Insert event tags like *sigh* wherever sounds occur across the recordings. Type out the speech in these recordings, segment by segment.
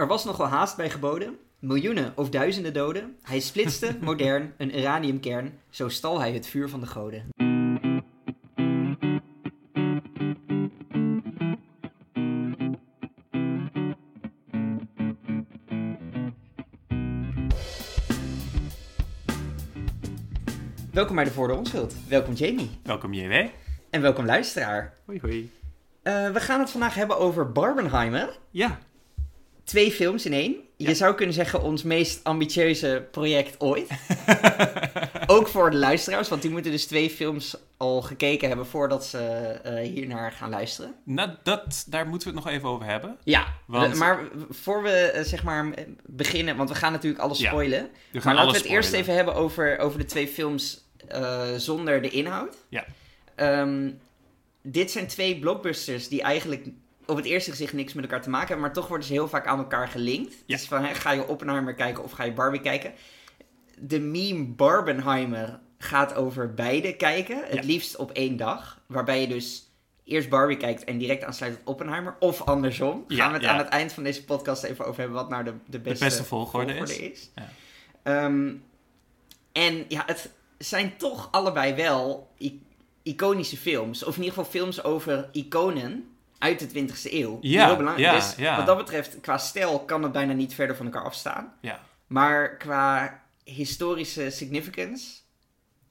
Er was nog wel haast bij geboden. Miljoenen of duizenden doden. Hij splitste, *laughs* modern, een uraniumkern. Zo stal hij het vuur van de goden. Welkom bij de Voor de Onschuld. Welkom Jamie. Welkom JW. En welkom luisteraar. Hoi hoi. Uh, we gaan het vandaag hebben over Barbenheimer. Ja. Twee films in één. Je Ja. zou kunnen zeggen ons meest ambitieuze project ooit. *laughs* Ook voor de luisteraars, want die moeten dus twee films al gekeken hebben voordat ze eh hiernaar gaan luisteren. nou, dat, daar moeten we het nog even over hebben. Ja, Want- maar voor we eh, zeg maar beginnen, want we gaan natuurlijk alles Ja, spoilen. Maar laten we het eerst even hebben over, over de twee films eh, zonder de inhoud. Ja. Ehm, dit zijn twee blockbusters die eigenlijk op het eerste gezicht niks met elkaar te maken hebben, maar toch worden ze heel vaak aan elkaar gelinkt. Ja. Dus van, hè, ga je Oppenheimer kijken of ga je Barbie kijken? De meme Barbenheimer gaat over beide kijken, het liefst op één dag, waarbij je dus eerst Barbie kijkt en direct aansluit op Oppenheimer, of andersom. Ja, gaan we het aan het eind van deze podcast even over hebben wat nou de, de beste, beste volgorde is. Ehm, en ja, het zijn toch allebei wel iconische films. Of in ieder geval films over iconen uit de 20e eeuw. Ja, heel belangrijk ja, Dus ja. wat dat betreft, qua stijl kan het bijna niet verder van elkaar afstaan. Ja. Maar qua historische significance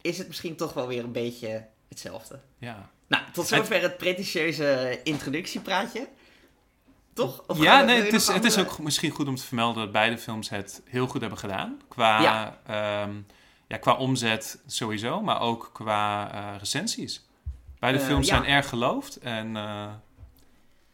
is het misschien toch wel weer een beetje hetzelfde. Ja, Nou, tot zover het pretentieuze introductiepraatje. Toch? Of ja nee, het is, het is ook misschien goed om te vermelden dat beide films het heel goed hebben gedaan. Qua, Ja. ja. ja, qua omzet sowieso, maar ook qua eh, recensies. Beide Eh, films ja. zijn erg geloofd en eh,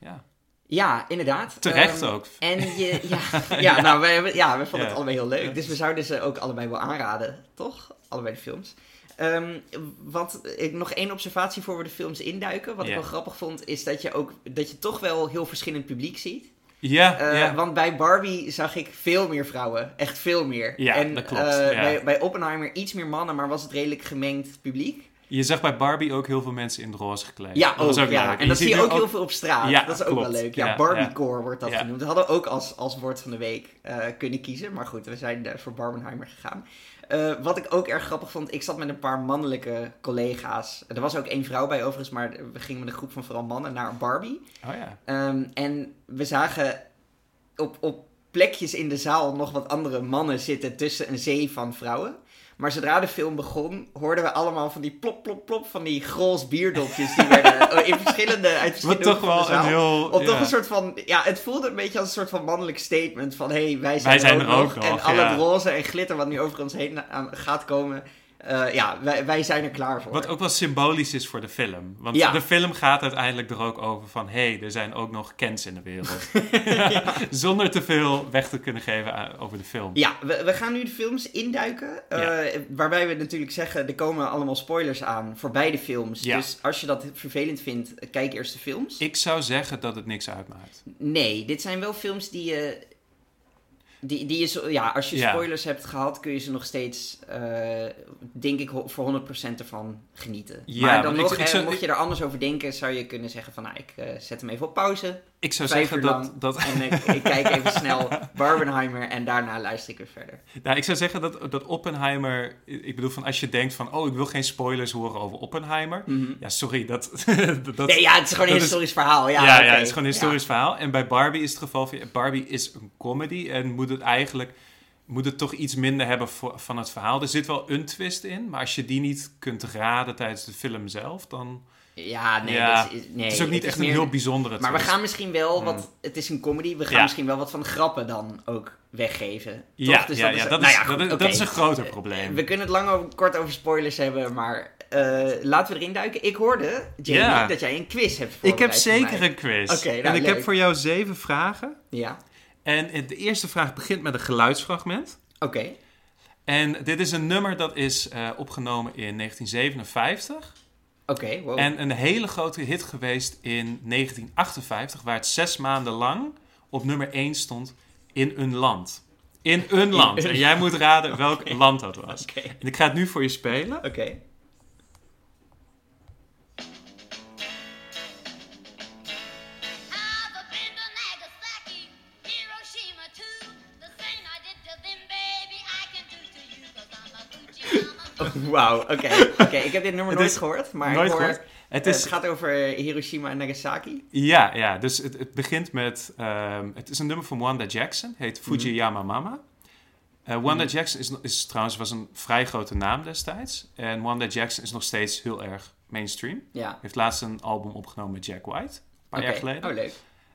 ja, Ja, inderdaad. terecht Ehm, ook. En je, *laughs* ja, ja, nou, wij, hebben- ja, we vonden Ja. het allebei heel leuk. Dus we zouden ze ook allebei wel aanraden, toch? Allebei de films. Ehm, wat, ik, nog één observatie voor we de films induiken. Wat ik wel grappig vond, is dat je ook dat je toch wel heel verschillend publiek ziet. Ja, Eh. Want bij Barbie zag ik veel meer vrouwen. Echt veel meer. Ja, en, dat klopt, eh, bij Oppenheimer iets meer mannen, maar was het redelijk gemengd publiek. Je zag bij Barbie ook heel veel mensen in het roze gekleed. Ja, dat ook, ja. leuk. En dat zie je ook heel veel op straat. Ja, dat is ook klopt. wel leuk. Ja, Ja, Barbiecore wordt dat genoemd. We hadden ook als, als woord van de week eh, kunnen kiezen. Maar goed, we zijn eh, voor Barbenheimer gegaan. Eh, wat ik ook erg grappig vond, ik zat met een paar mannelijke collega's. Er was ook één vrouw bij overigens, maar we gingen met een groep van vooral mannen naar Barbie. Oh ja. Ehm, en we zagen op, op plekjes in de zaal nog wat andere mannen zitten tussen een zee van vrouwen. Maar zodra de film begon, hoorden we allemaal van die plop, plop, plop van die grols bierdopjes. Die werden eh, *laughs* in verschillende, uit Wat verschillende toch hoeken van wel een heel... Ja. toch een soort van, ja, het voelde een beetje als een soort van mannelijk statement van, hé, hey, wij zijn, Wij zijn er, er ook nog. En al het roze en glitter wat nu over ons heen aan gaat komen, eh, ja, wij, wij zijn er klaar voor. Wat ook wel symbolisch is voor de film. Want Ja. de film gaat uiteindelijk er ook over van... hé, hey, er zijn ook nog Kens in de wereld. *laughs* Zonder te veel weg te kunnen geven aan- over de film. Ja, we, we gaan nu de films induiken. eh, waarbij we natuurlijk zeggen, er komen allemaal spoilers aan voor beide films. Dus als je dat vervelend vindt, kijk eerst de films. Ik zou zeggen dat het niks uitmaakt. Nee, dit zijn wel films die je... Die, die zo, ja, als je Ja. spoilers hebt gehad, kun je ze nog steeds, eh, denk ik, voor 100% ervan genieten. Ja, maar dan nog, ik- ik hè, zou- mocht je er anders over denken, zou je kunnen zeggen van, nou, ik eh, zet hem even op pauze. Ik zou zeggen dat... lang. dat En ik, ik kijk even *laughs* snel Barbenheimer en daarna luister ik weer verder. nou, ik zou zeggen dat, dat Oppenheimer... Ik bedoel, van als je denkt van... oh, ik wil geen spoilers horen over Oppenheimer. Mhm. Ja, sorry, dat... *laughs* dat nee, ja, het is gewoon een is- historisch verhaal. Ja, Ja, ja, het is gewoon een historisch verhaal. En bij Barbie is het geval van... Barbie is een comedy en moet het eigenlijk... Moet het toch iets minder hebben voor- van het verhaal. Er zit wel een twist in, maar als je die niet kunt raden tijdens de film zelf, dan... Ja, nee, Ja, dat is, nee, het is ook niet echt een heel bijzondere Maar we twist. gaan misschien wel Hmm. wat... Het is een comedy, we gaan Ja. misschien wel wat van de grappen dan ook weggeven. Toch? Ja, Dus ja, dat, nou is, goed, dat, is, oké. dat is een groter probleem. We kunnen het lang over, kort over spoilers hebben, maar eh, laten we erin duiken. Ik hoorde, Jamie, Ja. dat jij een quiz hebt ik voorbereid heb voor zeker een quiz. Oké, nou, en ik leuk. heb voor jou zeven vragen. Ja, En de eerste vraag begint met een geluidsfragment. oké. En dit is een nummer dat is eh, opgenomen in 1957. Oké, wow. En een hele grote hit geweest in 1958, waar het zes maanden lang op nummer 1 stond in een land. In een land. En jij moet raden *laughs* welk land dat was. Oké. En ik ga het nu voor je spelen. Oké. *laughs* Wauw, oké. Oké, ik heb dit nummer Het nooit gehoord, maar nooit ik hoor... gehoord. Het, Het is, gaat over Hiroshima en Nagasaki. ja, ja, dus het, het begint met... ehm, het is een nummer van Wanda Jackson. Heet Fujiyama Mama. Eh, Wanda Mhm. Jackson is, is trouwens was een vrij grote naam destijds. En Wanda Jackson is nog steeds heel erg mainstream. Ja. Heeft laatst een album opgenomen met Jack White. Een paar jaar geleden. Oh, leuk.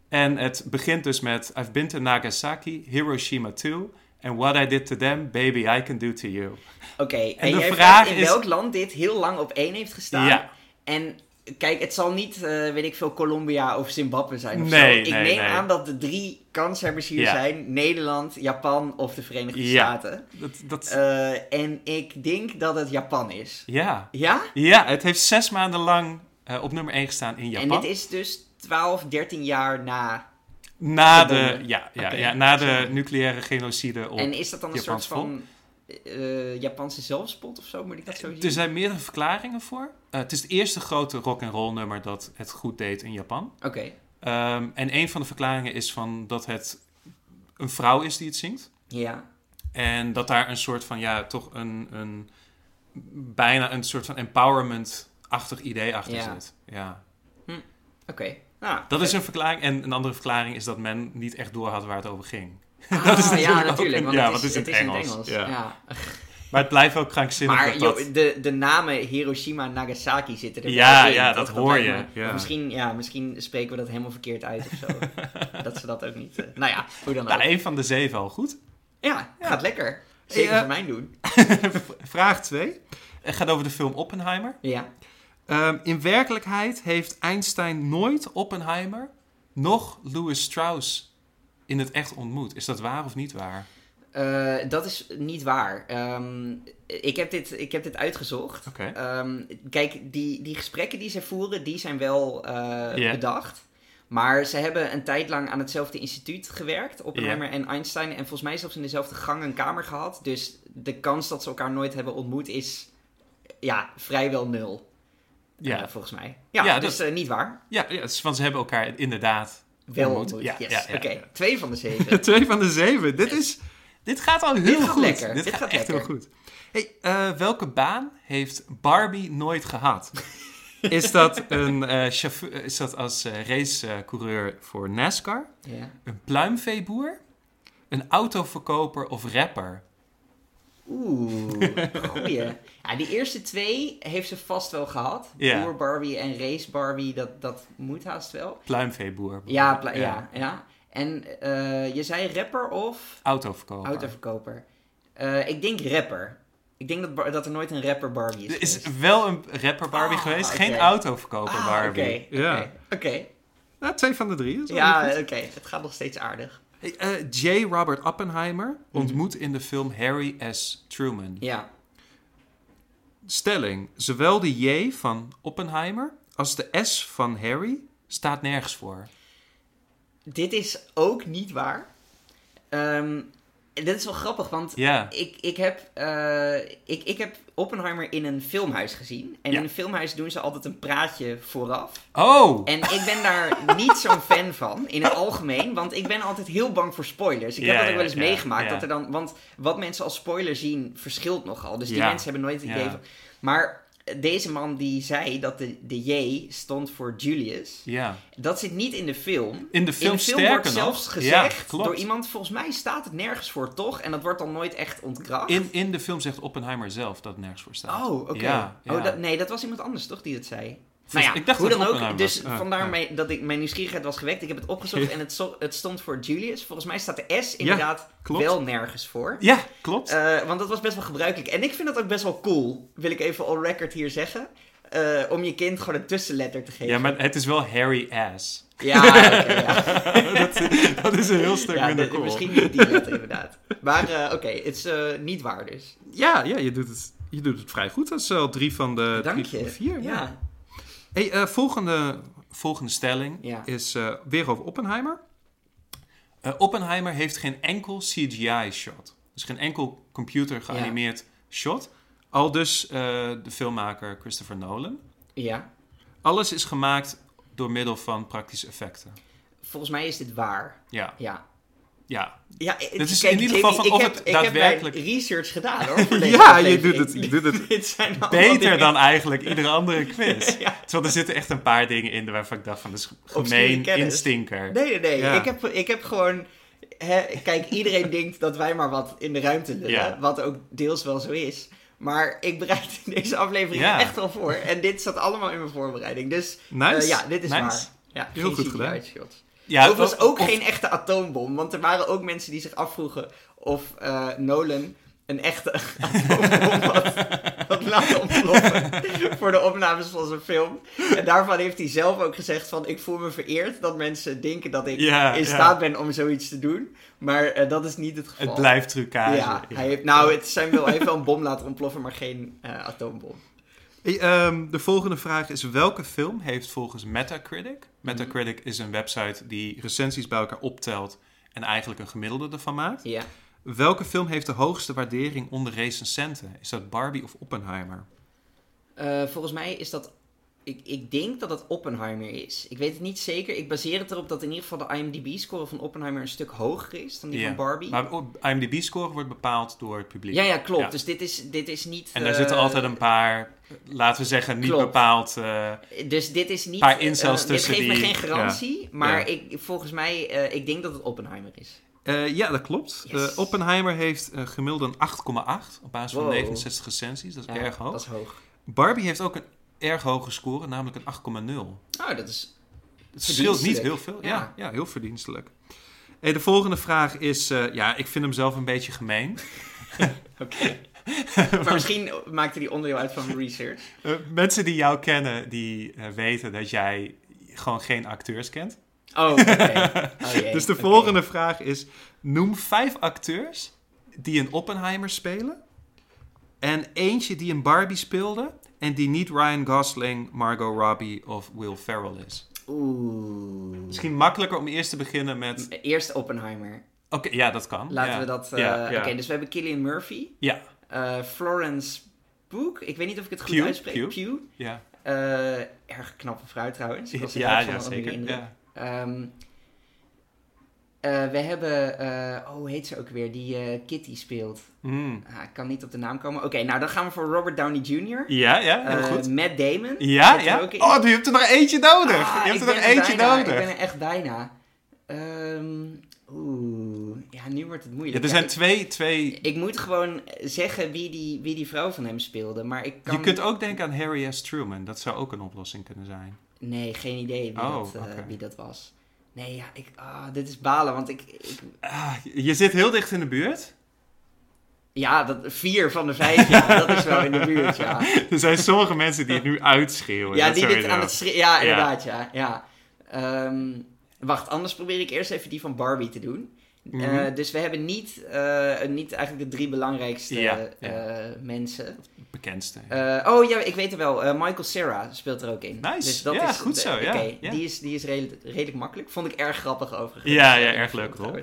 En het begint dus met... I've been to Nagasaki, Hiroshima too. And what I did to them, baby, I can do to you. Oké, en, de jij vraag in is- welk land dit heel lang op één heeft gestaan. Ja. En kijk, het zal niet, eh, weet ik veel, Colombia of Zimbabwe zijn of Nee, zo. Ik nee, neem nee. aan dat de drie kanshebbers hier Ja. zijn. Nederland, Japan of de Verenigde Ja. Staten. Dat, dat, Eh, en ik denk dat het Japan is. ja. Ja? ja, het heeft zes maanden lang eh, op nummer 1 gestaan in Japan. En dit is dus 12, 13 jaar na. Na de, ja, ja, ja, na de nucleaire genocide op... en is dat dan een Japans soort van eh, Japanse zelfspot of zo? Moet ik dat zo zien? Er zijn meerdere verklaringen voor. Eh, het is het eerste grote rock and roll nummer dat het goed deed in Japan. Oké, Ehm, en een van de verklaringen is van dat het een vrouw is die het zingt. ja. En dat daar een soort van, ja, toch een, een bijna een soort van empowerment-achtig idee achter Ja. zit. Ja. Oké. Nou, Dat is een verklaring. En een andere verklaring is dat men niet echt door had waar het over ging. Ah, *laughs* dat is natuurlijk ja, natuurlijk. een- Want ja, het wat is, is het het is in het Engels? Ja. Ja. Maar het blijft ook krankzinnig Maar dat joh, de, de namen Hiroshima en Nagasaki zitten er Ja, in, ja, dat hoor je, ja. Misschien, ja, misschien spreken we dat helemaal verkeerd uit of zo. *laughs* dat ze dat ook niet... eh, nou ja, hoe dan ook. Nou, van de zeven al goed. Ja, gaat lekker. Zeker Eh, voor mij doen. *laughs* Vraag 2. Het gaat over de film Oppenheimer. Ja. Ehm, in werkelijkheid heeft Einstein nooit Oppenheimer nog Louis Strauss in het echt ontmoet. Is dat waar of niet waar? Eh, dat is niet waar. Ehm, ik, heb dit, ik heb dit uitgezocht. Ehm, kijk, die, die gesprekken die ze voeren, die zijn wel eh, bedacht. Maar ze hebben een tijd lang aan hetzelfde instituut gewerkt, Oppenheimer en Einstein. En volgens mij zelfs in dezelfde gang en kamer gehad. Dus de kans dat ze elkaar nooit hebben ontmoet is ja, vrijwel nul. Ja, eh, volgens mij. Ja, Ja, dus eh, niet waar. ja, ja van ze hebben elkaar inderdaad Wel ontmoet. ontmoet. Ja, yes. Oké, twee van de zeven. *laughs* Twee van de zeven. Dit, is, dit gaat al heel Dit goed. lekker. Dit, Dit gaat, gaat echt heel goed. Hey, eh, welke baan heeft Barbie nooit gehad? is dat, *laughs* een, chauffeur, is dat als racecoureur voor NASCAR? ja. Een pluimveeboer? Een autoverkoper of rapper? Oeh, *laughs* goeie. Ja, die eerste twee heeft ze vast wel gehad. Ja. Boer Barbie en Race Barbie, dat, dat moet haast wel. Pluimveeboer. Ja, ja. ja, En eh, je zei rapper of Autoverkoper. autoverkoper? Eh, ik denk rapper. Ik denk dat, dat er nooit een rapper Barbie is Er is geweest. wel een rapper Barbie Ah, geweest, geen autoverkoper Ah, Barbie. Oké, Ja. oké. Nou, twee van de drie. Is wel Ja, oké. Het gaat nog steeds aardig. Hey, eh, J. Robert Oppenheimer ontmoet in de film Harry S. Truman. Ja. Stelling: zowel de J van Oppenheimer als de S van Harry staat nergens voor. Dit is ook niet waar. Ehm, dit is wel grappig, want ik, ik, heb, eh, ik, ik heb Oppenheimer in een filmhuis gezien. En Ja. in een filmhuis doen ze altijd een praatje vooraf. Oh! En ik ben daar *laughs* niet zo'n fan van, in het algemeen. Want ik ben altijd heel bang voor spoilers. Ik heb dat ook wel eens meegemaakt. Dat er dan, want wat mensen als spoiler zien, verschilt nogal. Dus die mensen hebben nooit het idee van... Maar deze man die zei dat de, de J stond voor Julius... Ja. Dat zit niet in de film. In de film, in de film sterker wordt nog. zelfs gezegd door iemand, volgens mij staat het nergens voor toch? En dat wordt dan nooit echt ontkracht. In, in de film zegt Oppenheimer zelf dat het nergens voor staat. Oh, oké. Ja, ja. Oh, dat, nee, dat was iemand anders toch die het zei? Volgens- nou ja, ik dacht hoe dan ook. Dus. Ah, vandaar dat ik, mijn nieuwsgierigheid was gewekt. Ik heb het opgezocht en het, het stond voor Julius. Volgens mij staat de S inderdaad wel nergens voor. Ja, klopt. Eh, want dat was best wel gebruikelijk. En ik vind dat ook best wel cool, wil ik even on record hier zeggen. eh, om je kind gewoon een tussenletter te geven. ja, maar het is wel Harry Ass. *laughs* Ja, dat, dat is een heel stuk Ja, minder de- cool. Misschien niet die letter inderdaad. Maar eh, oké, het is niet waar dus. Ja, ja je, doet het, je doet het vrij goed. Dat is al drie van de, Dank drie je. vier. Ja. Hey, eh, volgende, volgende stelling Ja. is eh, weer over Oppenheimer. Eh, Oppenheimer heeft geen enkel CGI-shot. Dus geen enkel computer geanimeerd shot. Al dus de filmmaker Christopher Nolan. ja. Alles is gemaakt door middel van praktische effecten. Volgens mij is dit waar. Ja. Ja. Ja. Ja, is kijk, in ieder geval van ik of heb, het ik heb daadwerkelijk- mijn research gedaan hoor. *laughs* voor deze Ja, je doet het, je doet het *laughs* Dit zijn beter dingen- dan eigenlijk iedere andere *laughs* quiz. Ja. Terwijl er zitten echt een paar dingen in waarvan ik dacht van, dat is gemeen, instinker. Nee, nee, nee. Ja. Ik, heb, ik heb gewoon... Hè, kijk, iedereen denkt dat wij maar wat in de ruimte lullen. Ja. Wat ook deels wel zo is. Maar ik bereid deze aflevering echt wel voor. En dit zat allemaal in mijn voorbereiding. Dus Nice. eh, ja, dit is Nice. waar. Ja, Heel goed gedaan. shots. Ja, Overigens of- ook of- geen echte atoombom. Want er waren ook mensen die zich afvroegen of eh, Nolan een echte *laughs* atoombom had, had laten ontploffen voor de opnames van zijn film. En daarvan heeft hij zelf ook gezegd van ik voel me vereerd dat mensen denken dat ik Ja, in ja. staat ben om zoiets te doen. Maar eh, dat is niet het geval. Het blijft trucage. Ja, hij heeft, nou, het zijn wel, hij heeft wel een bom laten ontploffen, maar geen eh, atoombom. Hey, ehm, de volgende vraag is: welke film heeft volgens Metacritic? Metacritic is een website die recensies bij elkaar optelt en eigenlijk een gemiddelde ervan maakt. Ja. Welke film heeft de hoogste waardering onder recensenten? Is dat Barbie of Oppenheimer? Eh, volgens mij is dat. Ik, ik denk dat het Oppenheimer is. Ik weet het niet zeker. Ik baseer het erop dat in ieder geval de IMDb-score van Oppenheimer een stuk hoger is dan die van Barbie. Maar IMDb-score wordt bepaald door het publiek. ja, ja, klopt. Ja. Dus dit is, dit is niet. En daar eh, zitten altijd een paar, laten we zeggen, niet klopt. bepaald. eh, Dus dit is niet. paar eh, incels dit tussen geeft me geen garantie. Maar Ja. Ik, volgens mij, eh, ik denk dat het Oppenheimer is. eh, ja, dat klopt. Yes. Eh, Oppenheimer heeft eh, gemiddeld een 8,8 op basis van Wow. 69 recensies. Dat is Ja, erg hoog. Dat is hoog. Barbie heeft ook een erg hoge score, namelijk een 8,0. Oh, dat is. Het verschilt niet heel veel. Ja, Ja. ja heel verdienstelijk. Hey, de volgende vraag is, eh, ja, ik vind hem zelf een beetje gemeen. *laughs* Oké. maar misschien maakte die onderdeel uit van mijn research. *laughs* Eh, mensen die jou kennen, die eh, weten dat jij gewoon geen acteurs kent. Oh, oké. *laughs* Oh. Dus de volgende vraag is, noem vijf acteurs die een Oppenheimer spelen. En eentje die een Barbie speelde en die niet Ryan Gosling, Margot Robbie of Will Ferrell is. Oeh. Misschien makkelijker om eerst te beginnen met... Eerst Oppenheimer. Oké, ja, dat kan. Laten ja. we dat... eh, Ja. Oké, dus we hebben Killian Murphy. Ja, eh, Florence Pugh. Ik weet niet of ik het goed uitspreek. Pugh. Pugh. ja. Eh, erg knappe vrouw trouwens. Ik was Ja, ja, zeker. indruk. Ja. Eh, we hebben... eh, oh, hoe heet ze ook weer? Die eh, Kitty speelt. Mm. Ah, ik kan niet op de naam komen. Oké, nou dan gaan we voor Robert Downey Jr. Ja, ja, heel goed. Matt Damon. Ja, ja. Oh, je hebt er nog eentje nodig. Ah, je ik hebt er nog eentje bijna, nodig. Ik ben er echt bijna. Ehm, Oeh, ja, nu wordt het Ja, moeilijk. er zijn Ja, twee, twee... ik, moet gewoon zeggen wie die, wie die vrouw van hem speelde, maar ik kan... Je kunt ook denken aan Harry S. Truman. Dat zou ook een oplossing kunnen zijn. Nee, geen idee wie, Oh, dat, wie dat was. Nee, ja, ik, ah, dit is balen, want ik, ik... Ah, je zit heel dicht in de buurt. Ja, dat, vier van de vijf, ja, dat is wel in de buurt, ja. *laughs* Er zijn sommige mensen die het nu uitschreeuwen. Ja, die dit aan het schreeuwen... Ja, inderdaad, ja. ja. Ehm, wacht, anders probeer ik eerst even die van Barbie te doen. Mhm. Eh, dus we hebben niet, eh, niet eigenlijk de drie belangrijkste Ja, ja. eh, mensen. Bekendste. Oh ja, ik weet het wel. Michael Cera speelt er ook in. Nice. Dus dat Ja, is, goed zo, Oké, die is, die is redelijk, redelijk makkelijk. Vond ik erg grappig overigens. Ja, ja, erg leuk, rol.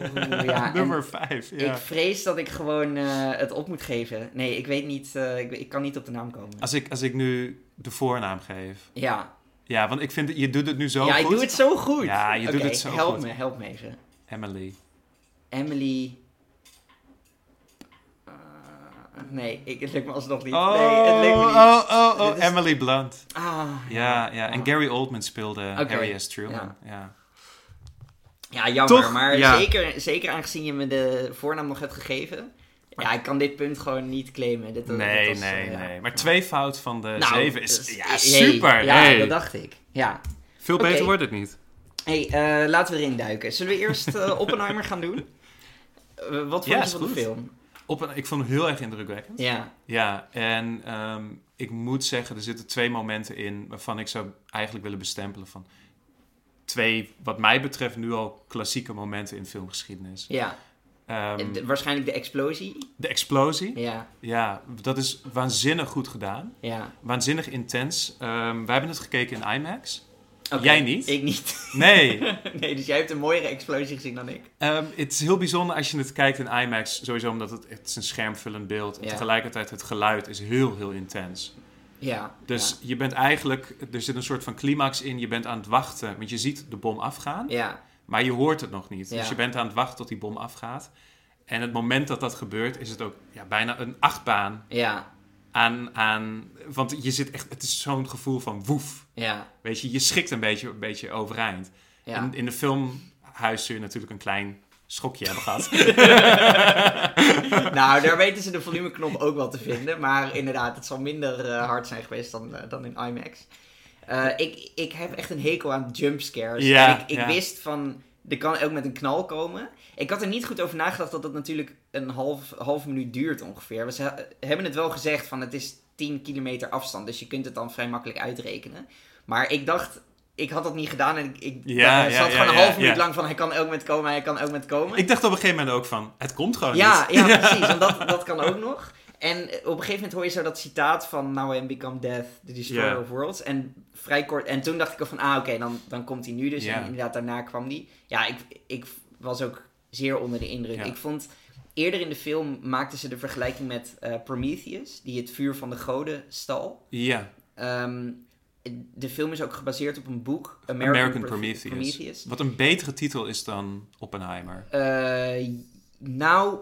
Oeh, ja, *laughs* Nummer vijf, ja. Ik vrees dat ik gewoon het op moet geven. Nee, ik weet niet. ik, ik kan niet op de naam komen. Als ik, als ik nu de voornaam geef. Ja, Ja, want ik vind, je doet het nu zo ja goed. ik doe het zo goed. Ja, je doet het zo help goed. me, help me even. Emily. Emily. Eh, nee, ik, het lukt me alsnog niet. Oh, nee, het lukt me niet. oh, oh, oh, is- Emily Blunt. Ah, Ja, ja. En Ah. Gary Oldman speelde Oké, Harry S. Truman. ja. Ja. Ja, jammer. Toch? Maar Ja. zeker, zeker aangezien je me de voornaam nog hebt gegeven. Ja, ik kan dit punt gewoon niet claimen. Dit, Nee, was, nee, eh, ja. nee. Maar twee fout van de Nou, zeven is... dus- ja, hey, super. Ja, hey. dat dacht ik. Ja. Veel beter wordt het niet. hey, eh, laten we erin duiken. Zullen we eerst eh, *laughs* Oppenheimer gaan doen? Wat vond Ja, je van de film? Op een, ik vond hem heel erg indrukwekkend. Ja, Ja, en ehm, ik moet zeggen, er zitten twee momenten in waarvan ik zou eigenlijk willen bestempelen van twee, wat mij betreft, nu al klassieke momenten in filmgeschiedenis. ja. Ehm, de- waarschijnlijk de explosie. de explosie, Ja, ja, dat is waanzinnig goed gedaan. ja. Waanzinnig intens. Ehm wij hebben het gekeken in IMAX. Jij niet? Ik niet. Nee, *laughs* nee, dus jij hebt een mooiere explosie gezien dan ik. Ehm, het is heel bijzonder als je het kijkt in IMAX. Sowieso omdat het, het is een schermvullend beeld. En Ja. tegelijkertijd het geluid is heel, heel intens. Ja. Dus je bent eigenlijk... Er zit een soort van climax in. Je bent aan het wachten. Want je ziet de bom afgaan. Ja. Maar je hoort het nog niet. Ja. Dus je bent aan het wachten tot die bom afgaat. En het moment dat dat gebeurt, is het ook ja, bijna een achtbaan Ja, aan, aan... Want je zit echt... Het is zo'n gevoel van woef. ja, Weet je, je schikt een beetje, een beetje overeind. ja. En in de filmhuis zul je natuurlijk een klein schokje hebben gehad. *laughs* nou, daar weten ze de volumeknop ook wel te vinden. Maar inderdaad, het zal minder eh, hard zijn geweest dan, eh, dan in IMAX. Eh, ik, ik heb echt een hekel aan jumpscares. Ja, En ik ik ja. wist van, er kan ook met een knal komen. Ik had er niet goed over nagedacht dat het natuurlijk een half, half minuut duurt ongeveer. Ze he- hebben het wel gezegd van het is 10 kilometer afstand. Dus je kunt het dan vrij makkelijk uitrekenen. Maar ik dacht, ik had dat niet gedaan. En ik, ik Ja, ja, zat ja, gewoon een half minuut lang van hij kan ook met komen, hij kan ook met komen. Ik dacht op een gegeven moment ook van, het komt gewoon Ja, niet. ja, *laughs* precies. Want dat, dat kan ook nog. En op een gegeven moment hoor je zo dat citaat van Now I am become death, the destroyer of worlds. En vrij kort. En toen dacht ik al van, ah oké, dan, dan komt hij nu dus. En inderdaad, daarna kwam die. Ja, ik, ik was ook zeer onder de indruk. Ja. Ik vond, eerder in de film maakten ze de vergelijking met eh, Prometheus, die het vuur van de goden stal. Ja, Ehm, de film is ook gebaseerd op een boek, American, American Pro- Prometheus. Prometheus. Wat een betere titel is dan Oppenheimer. Eh, nou,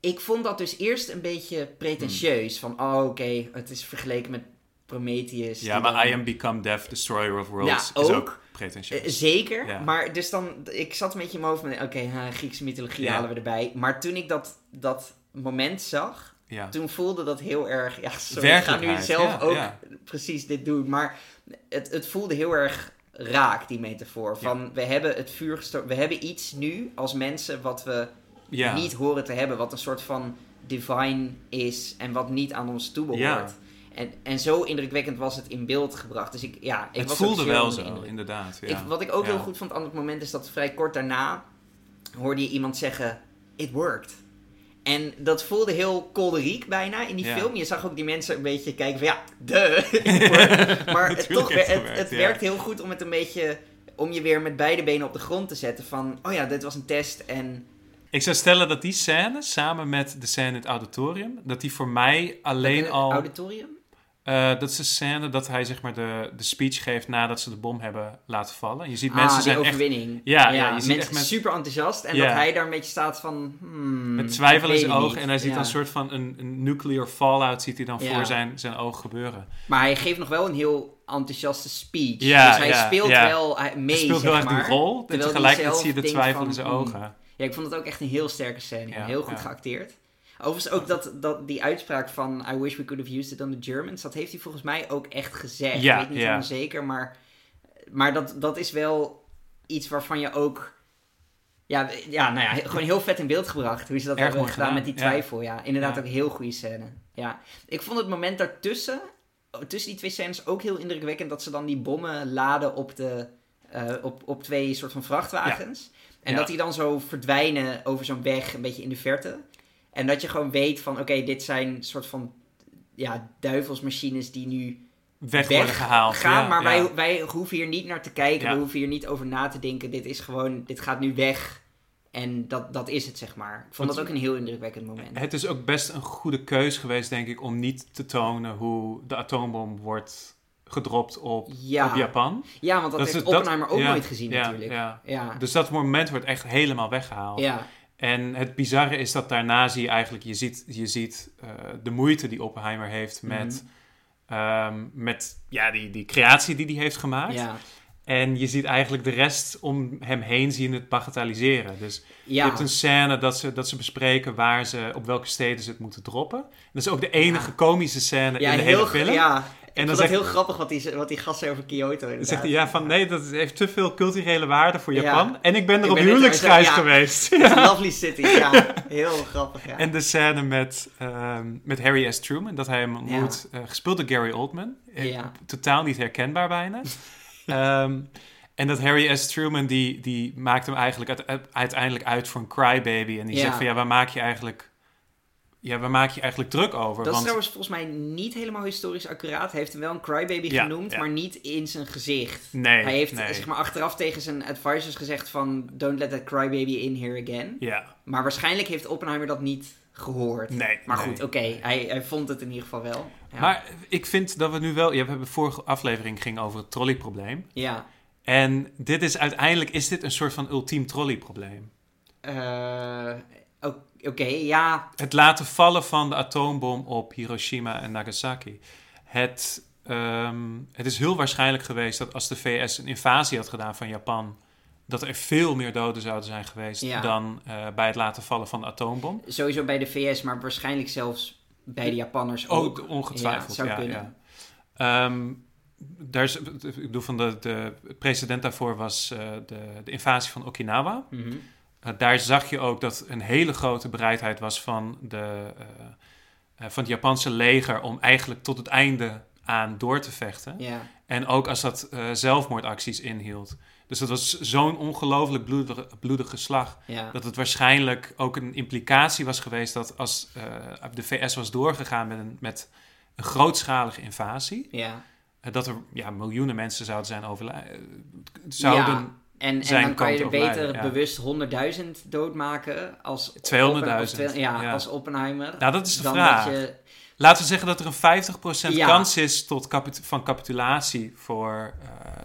ik vond dat dus eerst een beetje pretentieus. Van, oh oké, het is vergeleken met Prometheus. Ja, maar dan- I Am Become Death, Destroyer of Worlds Ja, is ook. ook Eh, pretentieus. zeker, Ja. maar dus dan, ik zat een beetje in mijn hoofd met, oké, ha, Griekse mythologie Ja. halen we erbij. Maar toen ik dat, dat moment zag, toen voelde dat heel erg, ja, sorry, ik ga nu zelf ook precies dit doen. Maar het, het voelde heel erg raak, die metafoor. Van, we hebben het vuur gestoken, we hebben iets nu als mensen wat we ja. niet horen te hebben. Wat een soort van divine is en wat niet aan ons toebehoort. Ja. En, en zo indrukwekkend was het in beeld gebracht. Dus ik, ja, ik het was voelde wel zo, indruk. inderdaad. Ja. Ik, wat ik ook heel goed vond aan het moment is dat vrij kort daarna hoorde je iemand zeggen: It worked. En dat voelde heel kolderiek bijna in die Ja. film. Je zag ook die mensen een beetje kijken van ja, de. *laughs* *laughs* maar het, toch, het, het het, gewerkt, ja. werkt heel goed om het een beetje om je weer met beide benen op de grond te zetten. Van, oh ja, dit was een test en... Ik zou stellen dat die scène, samen met de scène in het auditorium, dat die voor mij alleen Een al... Auditorium? eh, dat is een scène dat hij zeg maar de, de speech geeft nadat ze de bom hebben laten vallen. En je ziet mensen ah, die zijn echt overwinning. Ja, ja, je ziet mensen echt met- super enthousiast. En Ja. dat hij daar een beetje staat van... Hmm, met twijfel in zijn het ogen. niet. En hij ziet dan een soort van een, een nuclear fallout ziet hij dan voor zijn, zijn oog gebeuren. Maar hij geeft nog wel een heel enthousiaste speech. Ja, dus hij speelt wel hij- mee, Hij speelt erg maar. die rol. En tegelijkertijd zie je de twijfel van, in zijn hmm. Ja, ik vond het ook echt een heel sterke scène. Ja, heel goed ja. geacteerd. Overigens ook dat, dat die uitspraak van I wish we could have used it on the Germans. Dat heeft hij volgens mij ook echt gezegd. Ja, ik weet niet helemaal zeker, maar, maar dat, dat is wel iets waarvan je ook... Ja, ja, nou ja, gewoon heel vet in beeld gebracht. Hoe ze dat Erg hebben gedaan, gedaan, met die twijfel. Ja, inderdaad ook heel goede scène. Ja. Ik vond het moment daartussen, tussen die twee scènes, ook heel indrukwekkend dat ze dan die bommen laden op, de, eh, op, op twee soort van vrachtwagens. En Ja. dat die dan zo verdwijnen over zo'n weg, een beetje in de verte. En dat je gewoon weet van, oké, dit zijn soort van ja, duivelsmachines die nu Weg, worden gehaald. gaan. ja, maar. Wij, wij hoeven hier niet naar te kijken. We hoeven hier niet over na te denken. Dit is gewoon, dit gaat nu weg. En dat, dat is het, zeg maar. Ik vond Want- dat ook een heel indrukwekkend moment. Het is ook best een goede keus geweest, denk ik, om niet te tonen hoe de atoombom wordt gedropt op, Ja. op Japan. Ja, want dat, heeft dat- Oppenheimer ook ja, nooit gezien ja, natuurlijk. Ja. Dus dat moment wordt echt helemaal weggehaald. Ja. En het bizarre is dat daarna zie je eigenlijk, je ziet, je ziet eh, de moeite die Oppenheimer heeft met, Mhm. ehm, met ja, die, die creatie die hij heeft gemaakt. Ja. En je ziet eigenlijk de rest om hem heen zien het bagatelliseren. Dus je hebt een scène dat ze, dat ze bespreken waar ze, op welke steden ze het moeten droppen. Dat is ook de enige Ja. komische scène ja, in de hele film. Ja, En dan zegt, heel grappig wat die, wat die gast zei over Kyoto. inderdaad. zegt hij ja, van nee, dat heeft te veel culturele waarde voor Ja. Japan. En ik ben er Ik op ben huwelijksreis ja. geweest. *laughs* Een lovely city, ja. *laughs* Heel grappig, ja. En de scène met, ehm, met Harry S. Truman, dat hij hem ontmoet, eh, gespeeld door Gary Oldman. Eh, Ja. Totaal niet herkenbaar bijna. *laughs* Ehm, en dat Harry S. Truman, die, die maakt hem eigenlijk uite- uiteindelijk uit voor een crybaby. En die Ja. zegt van, ja, waar maak je eigenlijk, ja, waar maak je eigenlijk druk over? Dat is trouwens volgens mij niet helemaal historisch accuraat. Hij heeft hem wel een crybaby Ja, genoemd, ja. maar niet in zijn gezicht. nee, Hij heeft nee. zeg maar, achteraf tegen zijn advisors gezegd van... Don't let that crybaby in here again. Ja, Maar waarschijnlijk heeft Oppenheimer dat niet gehoord. nee. Maar nee. goed, oké. Hij, hij vond het in ieder geval wel. Ja. Maar ik vind dat we nu wel... Ja, we hebben vorige aflevering ging over het trolleyprobleem. ja. En dit is uiteindelijk is dit een soort van ultiem trolleyprobleem. Eh, Oké, ja. Het laten vallen van de atoombom op Hiroshima en Nagasaki. Het, ehm, het is heel waarschijnlijk geweest dat als de VS een invasie had gedaan van Japan, dat er veel meer doden zouden zijn geweest Ja. dan eh, bij het laten vallen van de atoombom. Sowieso bij de VS, maar waarschijnlijk zelfs bij de Japanners ook. Ook ongetwijfeld, zou ja. ja. Ehm, daar is, ik bedoel, van de, de president daarvoor was eh, de, de invasie van Okinawa. Mhm. Uh, daar zag je ook dat een hele grote bereidheid was van, de, uh, uh, van het Japanse leger om eigenlijk tot het einde aan door te vechten. Ja. En ook als dat uh, zelfmoordacties inhield. Dus dat was zo'n ongelooflijk bloedige, bloedige slag. Ja. Dat het waarschijnlijk ook een implicatie was geweest dat als de VS was doorgegaan met een, met een grootschalige invasie. Ja. dat er ja, miljoenen mensen zouden zijn overlijden. Zouden. En, en dan kan je er beter ja. bewust 100.000 doodmaken als, 200.000, Oppen- of twee- ja, ja. als Oppenheimer. Nou, dat is de vraag. Je, Laten we zeggen dat er een 50% Ja. kans is tot van capitulatie voor, eh,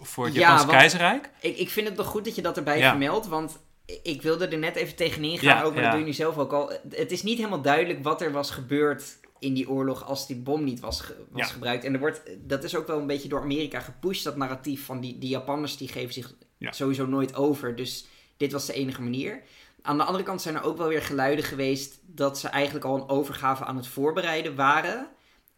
voor het Ja, Japanse keizerrijk. ik, ik vind het nog goed dat je dat erbij vermeldt, want ik wilde er net even tegenin gaan, Ja, ook, maar dat doe je nu zelf ook al. Het is niet helemaal duidelijk wat er was gebeurd in die oorlog als die bom niet was, ge- was Ja. gebruikt. En er wordt, dat is ook wel een beetje door Amerika gepusht, dat narratief van die, die Japanners die geven zich Ja. sowieso nooit over. Dus dit was de enige manier. Aan de andere kant zijn er ook wel weer geluiden geweest dat ze eigenlijk al een overgave aan het voorbereiden waren.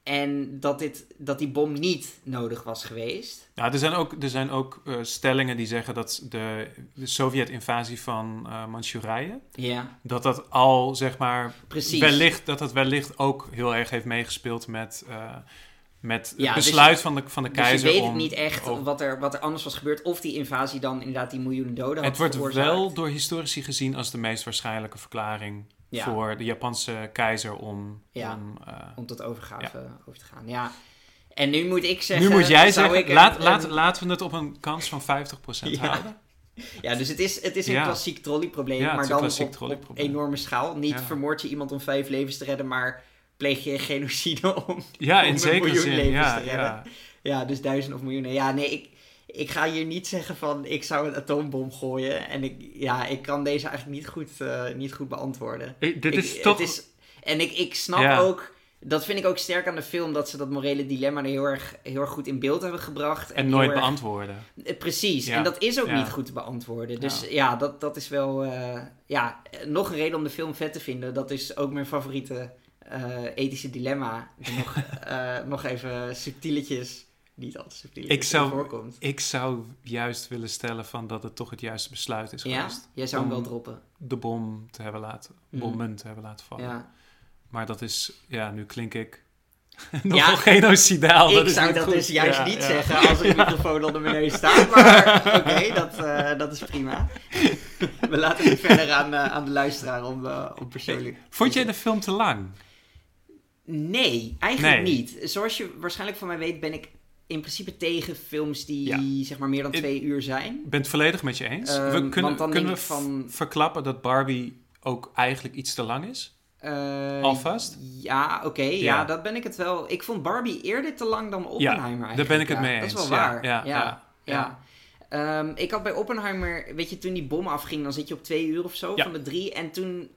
En dat, dit, dat die bom niet nodig was geweest. Nou, er zijn ook, er zijn ook eh, stellingen die zeggen dat de, de Sovjet-invasie van eh Manchurije, Ja, dat dat al, zeg maar, precies. wellicht, dat dat wellicht ook heel erg heeft meegespeeld met, eh, met Ja, het dus besluit van, de, van de Dus je keizer weet om... het niet echt om- wat, er, wat er anders was gebeurd. Of die invasie dan inderdaad die miljoenen doden had het wordt veroorzaakt. wel door historici gezien als de meest waarschijnlijke verklaring Ja. voor de Japanse keizer om... Ja. om eh, Om tot overgave over te gaan. Ja. En nu moet ik zeggen... nu moet jij zeggen, ik een- laat, een- laat, laten we het op een kans van 50% Ja. houden. *laughs* Ja, dus het is, het is een Ja. klassiek trolleyprobleem. Ja, maar dan op, enorme schaal. Niet Ja. vermoord je iemand om vijf levens te redden, maar pleeg je genocide om... Ja, Om in een zekere miljoen zin. levens Ja, te redden. ja. Ja, dus duizend of miljoenen. Ja, nee, ik, ik ga hier niet zeggen van ik zou een atoombom gooien. En ik, ja, ik kan deze eigenlijk niet goed, eh, niet goed beantwoorden. Ik- dit Ik- is toch... Is, en ik, ik snap Ja. ook, dat vind ik ook sterk aan de film, dat ze dat morele dilemma er heel erg, heel erg goed in beeld hebben gebracht. en nooit erg- beantwoorden. Eh, Precies, en dat is ook niet goed te beantwoorden. Dus Ja. dat, dat is wel, eh, ja, eh, nog een reden om de film vet te vinden. Dat is ook mijn favoriete eh, ethische dilemma. Nog, *laughs* eh, nog even subtieletjes, niet altijd subtieletjes, Ik zou- voorkomt. Ik zou juist willen stellen van dat het toch het juiste besluit is Ja, geweest. jij zou hem wel droppen. De bom te hebben laten, Mhm. bommen te hebben laten vallen. Ja. Maar dat is, ja, nu klink ik nogal *laughs* Ja, genocidaal. ik is zou dat goed. dus juist Ja, niet ja. zeggen *laughs* als een microfoon onder mijn neus staat. Maar oké, dat, eh, dat is prima. We laten het verder aan, aan de luisteraar om, om persoonlijk... Vond jij de film te lang? Nee, eigenlijk Nee. niet. Zoals je waarschijnlijk van mij weet, ben ik in principe tegen films die Ja. zeg maar meer dan Ik- twee uur zijn. Ik ben het volledig met je eens. Ehm, we kunnen, want dan kunnen we van- verklappen dat Barbie ook eigenlijk iets te lang is? Eh, Alvast? Ja, oké. ja. Ja. dat ben ik het wel. Ik vond Barbie eerder te lang dan Oppenheimer eigenlijk. Daar ben ik het ja. mee Dat eens. is wel Ja, waar. Ja, ja. ja, ja. Ehm, ik had bij Oppenheimer, weet je, toen die bom afging, dan zit je op twee uur of zo Ja. van de drie. En toen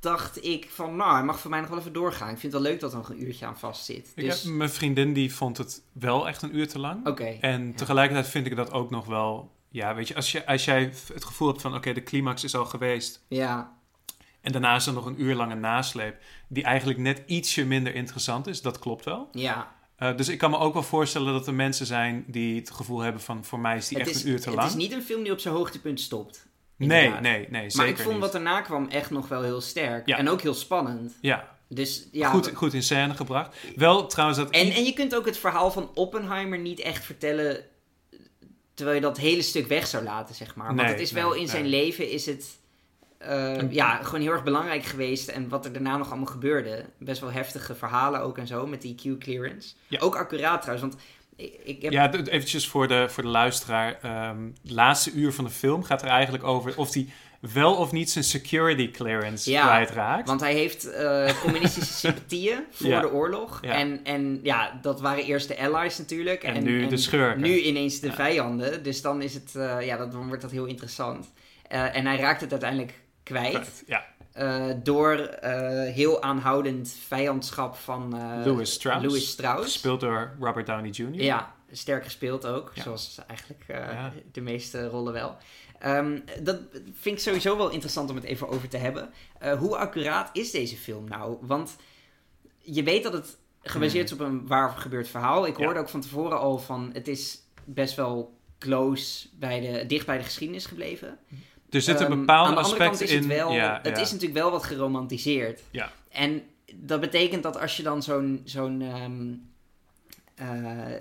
dacht ik van, nou, hij mag voor mij nog wel even doorgaan. Ik vind het wel leuk dat er nog een uurtje aan vast zit. Ik Dus, heb- mijn vriendin die vond het wel echt een uur te lang. oké. En tegelijkertijd vind ik dat ook nog wel... Ja, weet je, als, je, als jij het gevoel hebt van... Oké, de climax is al geweest. Ja, En daarna is er nog een uur lange nasleep... die eigenlijk net ietsje minder interessant is. Dat klopt wel. ja. Eh, dus ik kan me ook wel voorstellen dat er mensen zijn... die het gevoel hebben van... voor mij is die Het echt is, een uur te het lang. is niet een film die op zijn hoogtepunt stopt. Nee, inderdaad. nee, nee, zeker Maar ik vond niet. wat erna kwam echt nog wel heel sterk. Ja. En ook heel spannend. Ja, Dus ja. goed, goed in scène gebracht. Wel trouwens dat... En, en je kunt ook het verhaal van Oppenheimer niet echt vertellen terwijl je dat hele stuk weg zou laten, zeg maar. Want Nee, het is wel nee, in zijn nee. leven is het eh, ja, gewoon heel erg belangrijk geweest. En wat er daarna nog allemaal gebeurde. Best wel heftige verhalen ook en zo met die Q-clearance. Ja. Ook accuraat trouwens, want ik, heb... Ja, eventjes voor de, voor de luisteraar. ehm, het laatste uur van de film gaat er eigenlijk over of die wel of niet zijn security clearance Ja, kwijtraakt. Want hij heeft eh, communistische *laughs* sympathieën voor Ja. de oorlog. Ja. En, en ja, dat waren eerst de allies natuurlijk. En nu de schurken. Nu ineens de Ja. vijanden. Dus dan is het, eh, ja, dan wordt dat heel interessant. Eh, en hij raakt het uiteindelijk kwijt. Ja, eh, door eh, heel aanhoudend vijandschap van eh, Louis Strauss. Louis Strauss. gespeeld door Robert Downey Jr. Ja, sterk gespeeld ook. Ja. Zoals eigenlijk Ja. de meeste rollen wel. Ehm, dat vind ik sowieso wel interessant om het even over te hebben. Hoe accuraat is deze film nou? Want je weet dat het gebaseerd is op een waar gebeurd verhaal. Ik Hmm. Ja. hoorde ook van tevoren al van het is best wel close bij de, dicht bij de geschiedenis gebleven. Er zit een Ehm, bepaald aspect kant is in. het wel, ja, het ja. is natuurlijk wel wat geromantiseerd. Ja. En dat betekent dat als je dan zo'n zo'n ehm, eh,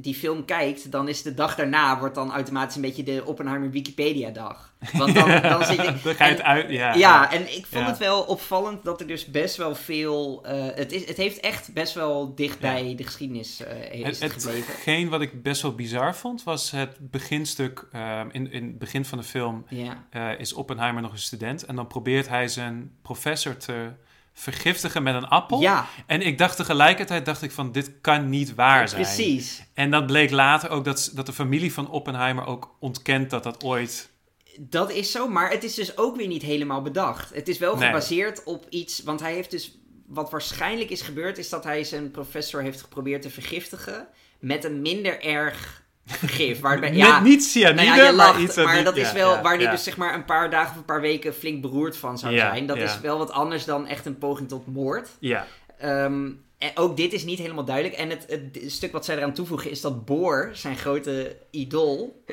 die film kijkt, dan is de dag daarna wordt dan automatisch een beetje de Oppenheimer Wikipedia dag. *laughs* Want dan, dan zit je. Dan ga je het uit. Ja, ja, en ik vond Ja. het wel opvallend dat er dus best wel veel. eh, het, is, het heeft echt best wel dicht Ja. bij de geschiedenis eh, is Het, het gebleven. hetgeen wat ik best wel bizar vond, was het beginstuk. ehm, in, in het begin van de film Ja. eh, is Oppenheimer nog een student. En dan probeert hij zijn professor te vergiftigen met een appel. ja, En ik dacht tegelijkertijd, dacht ik van, dit kan niet waar zijn. precies. En dat bleek later ook dat, dat de familie van Oppenheimer ook ontkent dat dat ooit... Dat is zo, maar het is dus ook weer niet helemaal bedacht. Het is wel Nee. gebaseerd op iets, want hij heeft dus, wat waarschijnlijk is gebeurd, is dat hij zijn professor heeft geprobeerd te vergiftigen met een minder erg gif. Waarbij, ja, niet cyanide, nou ja, je lacht, maar iets... maar dat is wel waar ja. dus zeg maar een paar dagen of een paar weken flink beroerd van zou zijn. Dat is wel wat anders dan echt een poging tot moord. Ja, Ehm, en ook dit is niet helemaal duidelijk. En het, het stuk wat zij eraan toevoegen is dat Boor, zijn grote idool,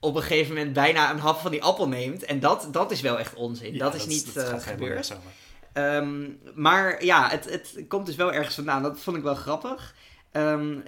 op een gegeven moment bijna een hap van die appel neemt. En dat, dat is wel echt onzin. ja, dat is niet dat eh, gebeurd. Ehm, maar ja, het, het komt dus wel ergens vandaan. Dat vond ik wel grappig. Ehm,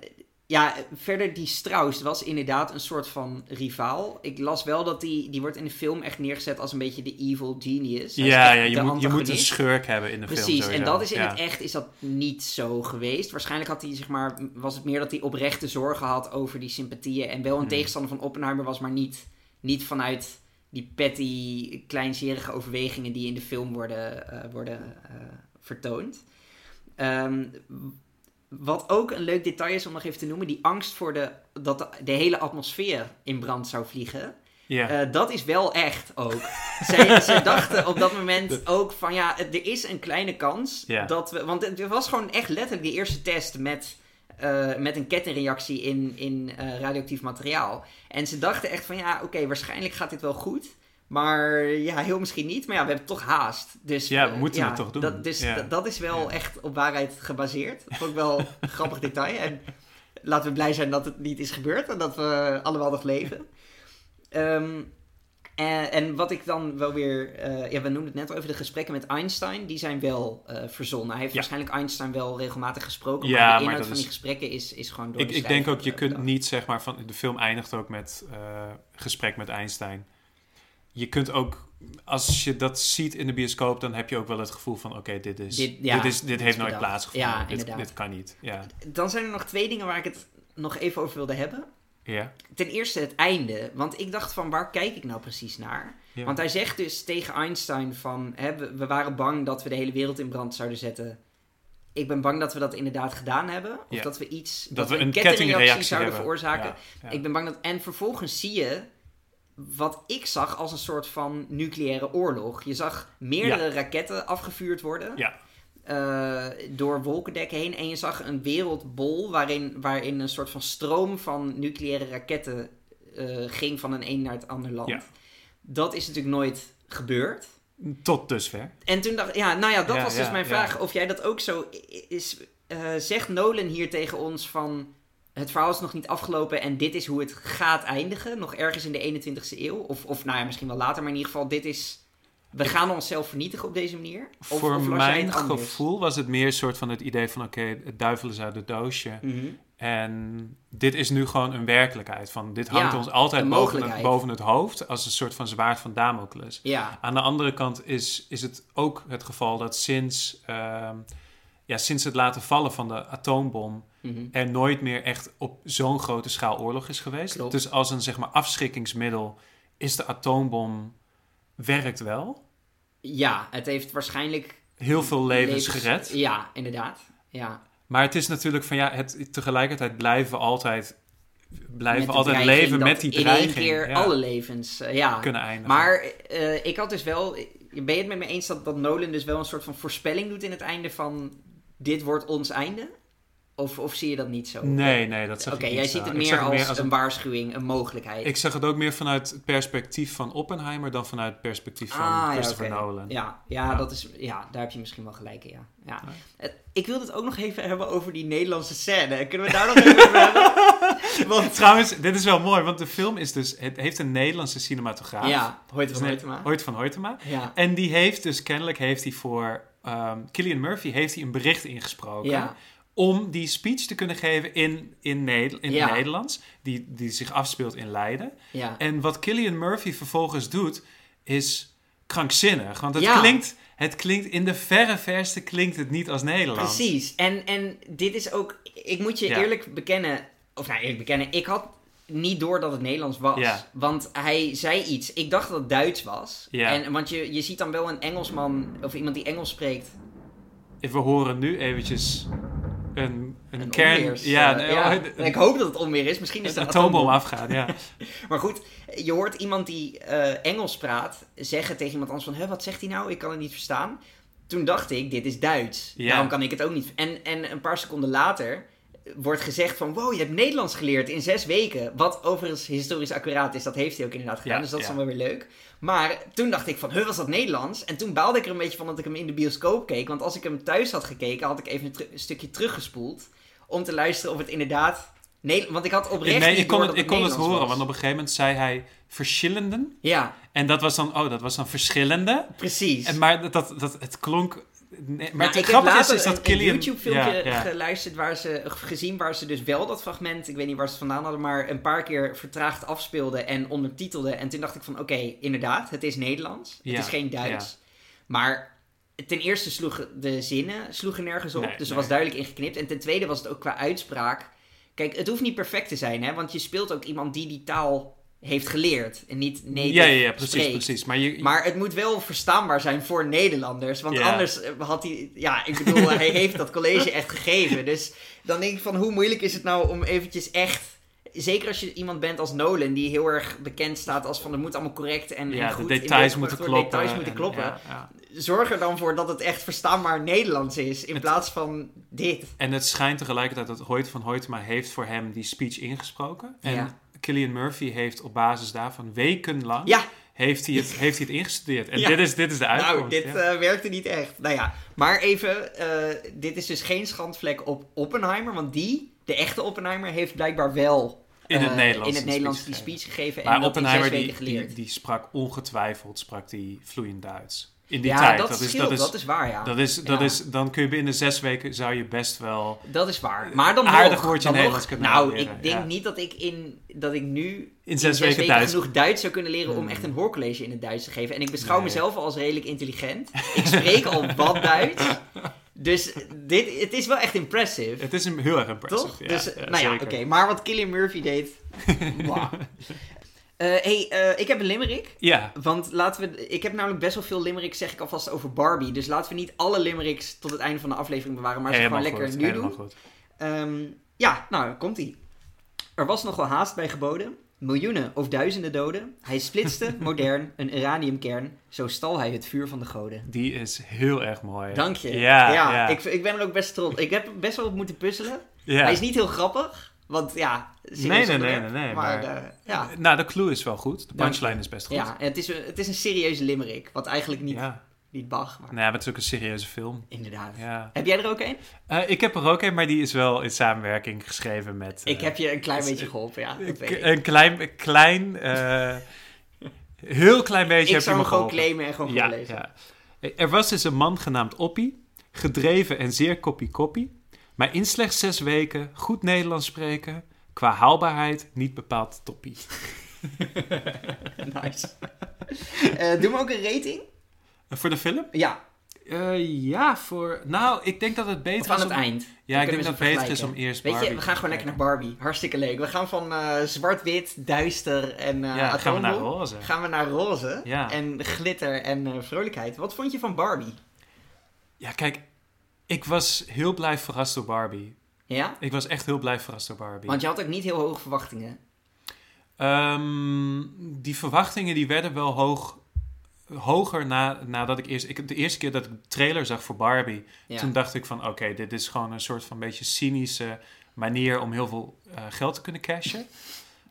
ja, verder die Strauss was inderdaad een soort van rivaal. Ik las wel dat die, die wordt in de film echt neergezet als een beetje de evil genius. Hij Ja, ja je, moet, je moet een schurk hebben in de film Precies, en dat is in Ja. het echt is dat niet zo geweest. Waarschijnlijk had hij, zeg maar, was het meer dat hij oprechte zorgen had over die sympathieën. En wel een Hmm. tegenstander van Oppenheimer was, maar niet, niet vanuit die petty, kleinzerige overwegingen die in de film worden, eh, worden eh, vertoond. Ehm, wat ook een leuk detail is om nog even te noemen, die angst voor de, dat de, de hele atmosfeer in brand zou vliegen. Ja. Eh, dat is wel echt ook. *laughs* zij, zij dachten op dat moment ook van ja, er is een kleine kans dat we. Want het was gewoon echt letterlijk de eerste test met, eh, met een kettingreactie in, in eh, radioactief materiaal. En ze dachten echt van ja, oké, waarschijnlijk gaat dit wel goed. Maar ja, heel misschien niet. Maar ja, we hebben toch haast. Dus, Ja, we eh, moeten ja, het toch doen. Dat, dus Ja. dat- is wel Ja. echt op waarheid gebaseerd. Dat vond ik wel een grappig detail. En laten we blij zijn dat het niet is gebeurd en dat we allemaal nog leven. Ehm, en, en wat ik dan wel weer... eh, ja, we noemden het net al even de gesprekken met Einstein. Die zijn wel eh, verzonnen. Hij heeft Ja. waarschijnlijk Einstein wel regelmatig gesproken. Ja, maar de inhoud van is- die gesprekken is, is gewoon door Ik, de ik denk ook, je schrijver, kunt eh, niet zeg maar van... De film eindigt ook met eh, gesprek met Einstein. Je kunt ook... Als je dat ziet in de bioscoop, dan heb je ook wel het gevoel van... Oké, dit, is, Dit- is, dit dit heeft nooit plaatsgevonden. Ja, dit, kan niet. Ja. Dan zijn er nog twee dingen waar ik het nog even over wilde hebben. Ja. Ten eerste het einde. Want ik dacht van, waar kijk ik nou precies naar? ja. Want hij zegt dus tegen Einstein van... Hè, we, we waren bang dat we de hele wereld in brand zouden zetten. Ik ben bang dat we dat inderdaad gedaan hebben. Of Ja. dat we iets... dat, we een kettingreactie zouden hebben. veroorzaken. Ik ben bang dat... En vervolgens zie je wat ik zag als een soort van nucleaire oorlog. Je zag meerdere raketten afgevuurd worden. Ja. eh, door wolkendekken heen. En je zag een wereldbol waarin, waarin een soort van stroom van nucleaire raketten eh, ging van een een naar het andere land. Ja. Dat is natuurlijk nooit gebeurd. Tot dusver. En toen dacht ik, ja, nou ja, dat Ja, was dus mijn vraag. Of jij dat ook zo is. eh, zegt Nolan hier tegen ons van. Het verhaal is nog niet afgelopen en dit is hoe het gaat eindigen. Nog ergens in de 21ste eeuw. Of, of nou ja, misschien wel later, maar in ieder geval, dit is. We gaan onszelf vernietigen op deze manier. Of, Voor of mijn gevoel was het meer een soort van het idee van... Oké, het duivel is uit het doosje. Mhm. En dit is nu gewoon een werkelijkheid. Van, dit hangt Ja, ons altijd boven het, boven het hoofd als een soort van zwaard van Damocles. Ja, Aan de andere kant is, is het ook het geval dat sinds, ehm, ja, sinds het laten vallen van de atoombom mhm. er nooit meer echt op zo'n grote schaal oorlog is geweest. Klopt. Dus als een zeg maar afschrikkingsmiddel is de atoombom werkt wel. Ja, het heeft waarschijnlijk... Heel veel levens gered. Ja, inderdaad. Ja. Maar het is natuurlijk van ja, het, tegelijkertijd blijven altijd, blijven altijd leven met die in dreiging. één keer ja, alle levens, eh, ja. kunnen eindigen. Maar eh, ik had dus wel... Ben je het met me eens dat, dat Nolan dus wel een soort van voorspelling doet in het einde van... Dit wordt ons einde? Of, of zie je dat niet zo? nee, nee, dat zeg Oké, ik niet jij zo. ziet het meer als, een waarschuwing, een mogelijkheid. Ik zeg het ook meer vanuit het perspectief van Oppenheimer dan vanuit het perspectief van Ah, ja, Christopher oké. Nolan. Ja, ja, Ja. Dat is, ja, daar heb je misschien wel gelijk in, ja. ja. Ja. Eh, Ik wil het ook nog even hebben over die Nederlandse scène. Kunnen we daar nog even over hebben? Want, Trouwens, dit is wel mooi, want de film is dus, het heeft een Nederlandse cinematograaf. ja, Hoyt Dus van Hoytema. Hoyt van Hoytema. Ja, En die heeft dus, kennelijk heeft hij voor ehm Killian Murphy heeft hij een bericht ingesproken. ja, Om die speech te kunnen geven in, in, Neder- in Ja. het Nederlands. Die, die zich afspeelt in Leiden. ja. En wat Killian Murphy vervolgens doet, is krankzinnig. Want het, Ja. klinkt, het klinkt, in de verre verste klinkt het niet als Nederlands. Precies. En, en dit is ook... Ik moet je eerlijk bekennen... Of nou, eerlijk bekennen. Ik had niet door dat het Nederlands was. Ja. Want hij zei iets. Ik dacht dat het Duits was. Ja. En, want je, je ziet dan wel een Engelsman... Of iemand die Engels spreekt. We horen nu eventjes een, een, Een kern... onweers, ja, eh, ja. een- *laughs* Ik hoop dat het onweer is. Misschien is het een atoombom afgaan, ja. *laughs* Maar goed, je hoort iemand die eh, Engels praat zeggen tegen iemand anders van... Hè, wat zegt hij nou? Ik kan het niet verstaan. Toen dacht ik, dit is Duits. Ja. Daarom kan ik het ook niet. En, en een paar seconden later wordt gezegd van... Wow, je hebt Nederlands geleerd in zes weken. Wat overigens historisch accuraat is. Dat heeft hij ook inderdaad gedaan. Ja, dus dat is dan wel weer leuk. Maar toen dacht ik van, huh, was dat Nederlands? En toen baalde ik er een beetje van dat ik hem in de bioscoop keek. Want als ik hem thuis had gekeken, had ik even een, stukje teruggespoeld. Om te luisteren of het inderdaad... Nee, want ik had oprecht nee, ik kon het, ik kon het horen, was. want op een gegeven moment zei hij verschillenden. Ja, En dat was dan, oh, dat was dan verschillende. precies. En, maar dat, dat, dat, het klonk... Nee, maar Nou, ik heb is, dat een, YouTube-filmpje Ja, ja. geluisterd waar ze, gezien waar ze dus wel dat fragment, ik weet niet waar ze het vandaan hadden, maar een paar keer vertraagd afspeelde en ondertitelde. En toen dacht ik van, oké, inderdaad, het is Nederlands. Het is geen Duits. Maar ten eerste sloegen de zinnen sloegen nergens op, Nee, dus er nee. was duidelijk ingeknipt. En ten tweede was het ook qua uitspraak. Kijk, het hoeft niet perfect te zijn, hè, want je speelt ook iemand die die taal heeft geleerd en niet native ja, ja, ja, precies, spreekt. precies. Maar, je, Maar het moet wel verstaanbaar zijn voor Nederlanders. Want Ja. anders had hij... Ja, ik bedoel, *laughs* hij heeft dat college echt gegeven. Dus dan denk ik van, hoe moeilijk is het nou om eventjes echt... Zeker als je iemand bent als Nolan, die heel erg bekend staat als van... Het moet allemaal correct en, goed de details moeten kloppen. Details moeten en- kloppen. ja. Zorg er dan voor dat het echt verstaanbaar Nederlands is. In Het- plaats van dit. En het schijnt tegelijkertijd dat Hoyt van Hoytema heeft voor hem die speech ingesproken. En Ja. Killian Murphy heeft op basis daarvan wekenlang Ja, heeft hij het, heeft hij het ingestudeerd. En Ja. dit, is, dit is de uitkomst. nou, dit ja. eh, werkte niet echt. Nou ja, maar even, eh, dit is dus geen schandvlek op Oppenheimer, want die, de echte Oppenheimer, heeft blijkbaar wel in het eh, Nederlands, in het die Nederlands speech die gegeven. speech gegeven Maar en Oppenheimer die, die, die sprak ongetwijfeld sprak die vloeiend Duits. In die ja, tijd. dat, dat, is, dat, is, dat is waar, ja. dat is, dat Ja. is, dan kun je binnen zes weken zou je best wel. Dat is waar. Maar dan Aardig woordje dan Nederlands kunnen Nou, leren, ik denk ja. niet dat ik, in, dat ik nu In zes weken Duits. genoeg Duits zou kunnen leren om Hmm. echt een hoorcollege in het Duits te geven. En ik beschouw Nee. mezelf al als redelijk intelligent. Ik spreek al *laughs* wat Duits. Dus dit, het is wel echt impressive. Het is heel erg impressive. Toch? Ja, dus, ja, nou ja, oké. Maar wat Killian Murphy deed... *laughs* Eh, hey, eh, ik heb een limerick. Ja, Want laten we... Ik heb namelijk best wel veel limericks, zeg ik alvast, over Barbie. Dus laten we niet alle limericks tot het einde van de aflevering bewaren. Maar ze gewoon lekker goed, nu doen. goed. Ehm, ja, nou, komt-ie. Er was nog wel haast bij geboden. Miljoenen of duizenden doden. Hij splitste, *laughs* modern, een uraniumkern. Zo stal hij het vuur van de goden. Die is heel erg mooi. Dank je. Ja, ja. Ik, ik ben er ook best trots. Ik heb best wel op moeten puzzelen. Ja. Hij is niet heel grappig. Want ja, serieus Nee, nee, nee, nee, nee, Maar, maar- eh, ja, Nou, de clue is wel goed. De punchline is best goed. ja het, is, een- het is een serieuze limerick. Wat eigenlijk niet, ja. niet mag. Maar Nou, ja, maar het is ook een serieuze film. inderdaad. Ja. Heb jij er ook een? Eh, ik heb er ook een, maar die is wel in samenwerking geschreven met... eh, ik heb je een klein beetje geholpen, ja. Dat weet ik. Een klein, klein eh, heel klein beetje Ik heb zou je hem me gewoon geholpen. claimen en gewoon ja, voorlezen. ja. Er was dus een man genaamd Oppie, gedreven en zeer koppie-koppie, maar in slechts zes weken goed Nederlands spreken, qua haalbaarheid niet bepaald toppie. *laughs* nice. Eh doe me ook een rating? En voor de film? Ja. Eh, ja, voor... Nou, ik denk dat het beter Of aan is het om... eind. Ja, ik denk dat we het beter is om eerst Weet je, Barbie we gaan gewoon lekker naar. Barbie. Hartstikke leuk. We gaan van eh, zwart-wit, duister en eh Ja, gaan we naar roze. gaan we naar roze Ja. en glitter en eh, vrolijkheid. Wat vond je van Barbie? Ja, kijk, ik was heel blij verrast door Barbie. Ja? Ik was echt heel blij verrast door Barbie. Want je had ook niet heel hoge verwachtingen. Ehm, die verwachtingen die werden wel hoog, hoger na, nadat ik eerst... Ik, de eerste keer dat ik de trailer zag voor Barbie... Ja. Toen dacht ik van, oké, dit is gewoon een soort van beetje cynische manier om heel veel eh, geld te kunnen cashen.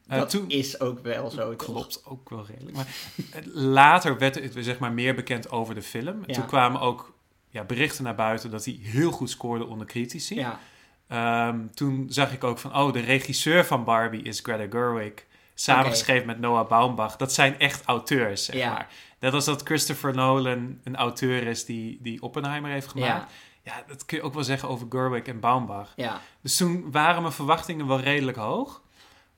Eh, dat toen, is ook wel zo, toch? klopt ook wel redelijk. Maar eh, later werd het zeg maar meer bekend over de film. Ja. Toen kwamen ook ja, berichten naar buiten dat hij heel goed scoorde onder critici. Ja. Ehm, toen zag ik ook van, oh, de regisseur van Barbie is Greta Gerwig. Samengeschreven met Noah Baumbach. Dat zijn echt auteurs, zeg Ja. maar. Net als dat Christopher Nolan een auteur is die, die Oppenheimer heeft gemaakt. Ja. Ja, dat kun je ook wel zeggen over Gerwig en Baumbach. Ja. Dus toen waren mijn verwachtingen wel redelijk hoog.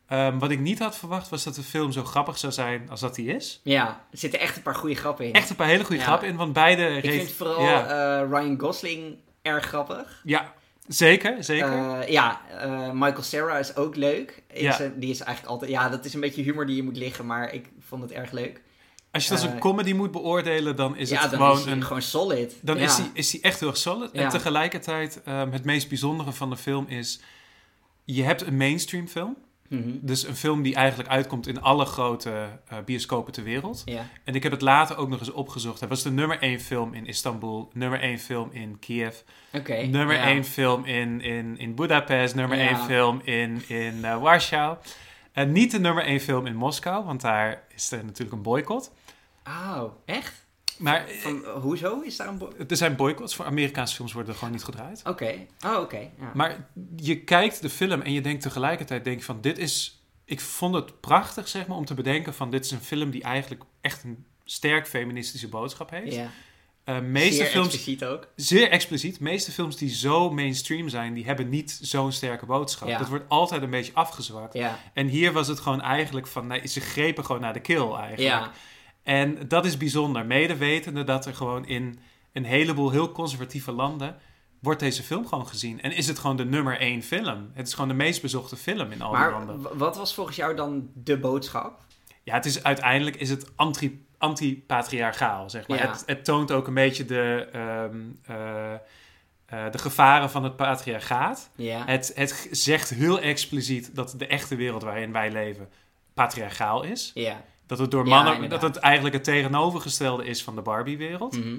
Ehm, wat ik niet had verwacht was dat de film zo grappig zou zijn als dat die is. Ja. Er zitten echt een paar goede grappen in. Echt een paar hele goede Ja. grappen in, want beide... Ik vind vooral Ja, eh, Ryan Gosling erg grappig. ja zeker, zeker. Eh, ja, eh, Michael Cera is ook leuk. Is, Ja. die is eigenlijk altijd... Ja, dat is een beetje humor die je moet liggen, maar ik vond het erg leuk. als je het als een comedy moet beoordelen, dan is ja, het dan gewoon is hij een... gewoon solid. Dan is, hij, is hij echt heel erg solid. En tegelijkertijd, ehm, het meest bijzondere van de film is... Je hebt een mainstream film. Mhm. Dus een film die eigenlijk uitkomt in alle grote eh, bioscopen ter wereld. Ja. En ik heb het later ook nog eens opgezocht. Het was de nummer 1 film in Istanbul, nummer 1 film in Kiev, nummer. 1 film in, in, in Budapest, nummer. 1 film in, in eh, Warschau. En niet de nummer 1 film in Moskou, want daar is er natuurlijk een boycott. Oh, echt? Maar eh, Van, hoezo is daar een... bo- er zijn boycotts voor Amerikaanse films worden er gewoon niet gedraaid. Oké. Oh, oké. Ja. Maar je kijkt de film en je denkt tegelijkertijd denk je van dit is... Ik vond het prachtig zeg maar om te bedenken van dit is een film die eigenlijk echt een sterk feministische boodschap heeft. ja. Eh, meeste Zeer films expliciet ook. zeer expliciet. Meeste films die zo mainstream zijn, die hebben niet zo'n sterke boodschap. Ja. Dat wordt altijd een beetje afgezwakt. Ja. En hier was het gewoon eigenlijk van, nee, ze grepen gewoon naar de kill eigenlijk. Ja. En dat is bijzonder. Mede wetende dat er gewoon in een heleboel heel conservatieve landen wordt deze film gewoon gezien. En is het gewoon de nummer één film. Het is gewoon de meest bezochte film in al die Maar landen. wat was volgens jou dan de boodschap? Ja, het is uiteindelijk is het anti, anti-patriarchaal, zeg maar. Ja. Het, het toont ook een beetje de, ehm, eh, eh, de gevaren van het patriarchaat. Ja. Het, het zegt heel expliciet dat de echte wereld waarin wij leven patriarchaal is. Ja. Dat het door mannen, dat het eigenlijk het tegenovergestelde is van de Barbie-wereld. Mhm.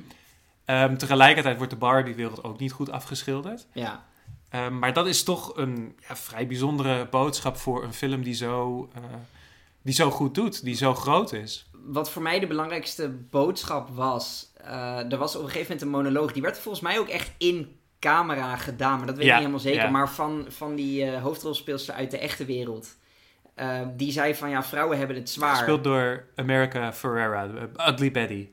Ehm, tegelijkertijd wordt de Barbie-wereld ook niet goed afgeschilderd. Ja. Ehm, maar dat is toch een ja, vrij bijzondere boodschap voor een film die zo, eh, die zo goed doet, die zo groot is. Wat voor mij de belangrijkste boodschap was... eh, er was op een gegeven moment een monoloog. Die werd volgens mij ook echt in camera gedaan. Maar dat weet Ja, ik niet helemaal zeker. Maar van, van die eh, hoofdrolspeelster uit de echte wereld. Eh, die zei van ja, vrouwen hebben het zwaar. Gespeeld door America Ferrera, eh, Ugly Betty.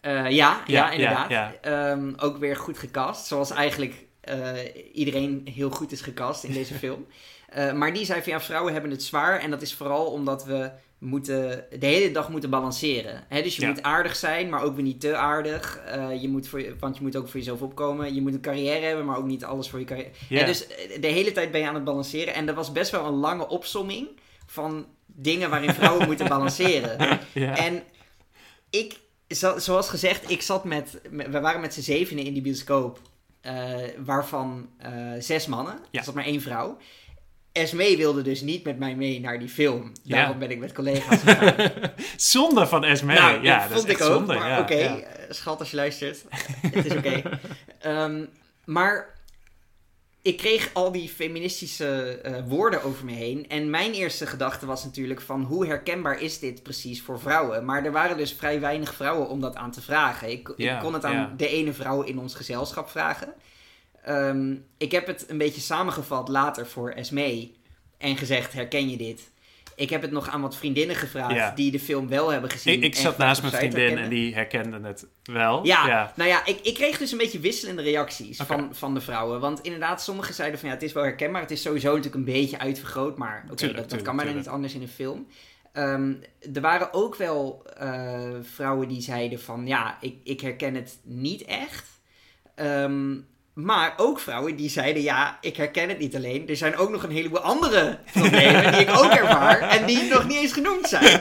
Eh, ja, ja, Ja, inderdaad. ja, Ehm, ook weer goed gecast. Zoals eigenlijk eh, iedereen heel goed is gecast in deze *laughs* film. Eh, maar die zei van ja, vrouwen hebben het zwaar. En dat is vooral omdat we moeten, de hele dag moeten balanceren. Hè, dus je Ja. moet aardig zijn, maar ook weer niet te aardig. Eh, je moet voor, want je moet ook voor jezelf opkomen. Je moet een carrière hebben, maar ook niet alles voor je carrière. Dus eh, de hele tijd ben je aan het balanceren. En er was best wel een lange opsomming van dingen waarin vrouwen moeten *laughs* balanceren. ja. En ik, zo- zoals gezegd, ik zat met, we waren met z'n zevenen in die bioscoop, eh, waarvan eh, zes mannen. Ja. Er zat maar één vrouw. Esmee wilde dus niet met mij mee naar die film. Ja. Daarom ben ik met collega's gegaan. *laughs* zonde van Esme. nou, ja, dat dat vond is ik ook. zonde. maar oké, eh, schat als je luistert. Het is oké. *laughs* Ehm, maar ik kreeg al die feministische eh, woorden over me heen. En mijn eerste gedachte was natuurlijk van hoe herkenbaar is dit precies voor vrouwen? Maar er waren dus vrij weinig vrouwen om dat aan te vragen. Ik, ik kon het aan de ene vrouw in ons gezelschap vragen. Ehm, ik heb het een beetje samengevat later voor Esmee. En gezegd, herken je dit? Ik heb het nog aan wat vriendinnen gevraagd Ja. die de film wel hebben gezien. Ik, ik zat naast mijn vriendin en die herkende het wel. Ja, ja. nou ja, ik, ik kreeg dus een beetje wisselende reacties van, van de vrouwen. Want inderdaad, sommigen zeiden van ja, het is wel herkenbaar. Het is sowieso natuurlijk een beetje uitvergroot, maar oké, dat, dat tuurlijk, kan bijna niet anders in een film. Ehm, er waren ook wel eh, vrouwen die zeiden van ja, ik, ik herken het niet echt. Ehm, maar ook vrouwen die zeiden, ja, ik herken het niet alleen. Er zijn ook nog een heleboel andere problemen die ik ook ervaar en die nog niet eens genoemd zijn.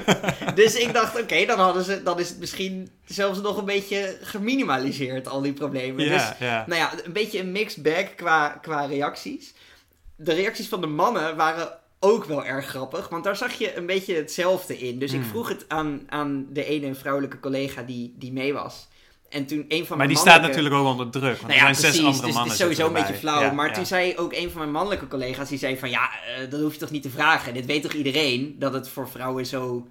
Dus ik dacht, oké, dan hadden ze, dan is het misschien zelfs nog een beetje geminimaliseerd, al die problemen. Ja, Dus ja. nou ja, een beetje een mixed bag qua, qua reacties. De reacties van de mannen waren ook wel erg grappig, want daar zag je een beetje hetzelfde in. Dus ik Hmm. vroeg het aan, aan de ene vrouwelijke collega die, die mee was. En toen een van Maar mijn die staat natuurlijk ook onder druk. Want nou er ja, zijn precies. zes andere dus mannen. het is sowieso een beetje flauw. Ja, maar ja. toen zei ook een van mijn mannelijke collega's, die zei van ja, eh, dat hoef je toch niet te vragen. Dit weet toch iedereen, dat het voor vrouwen zo,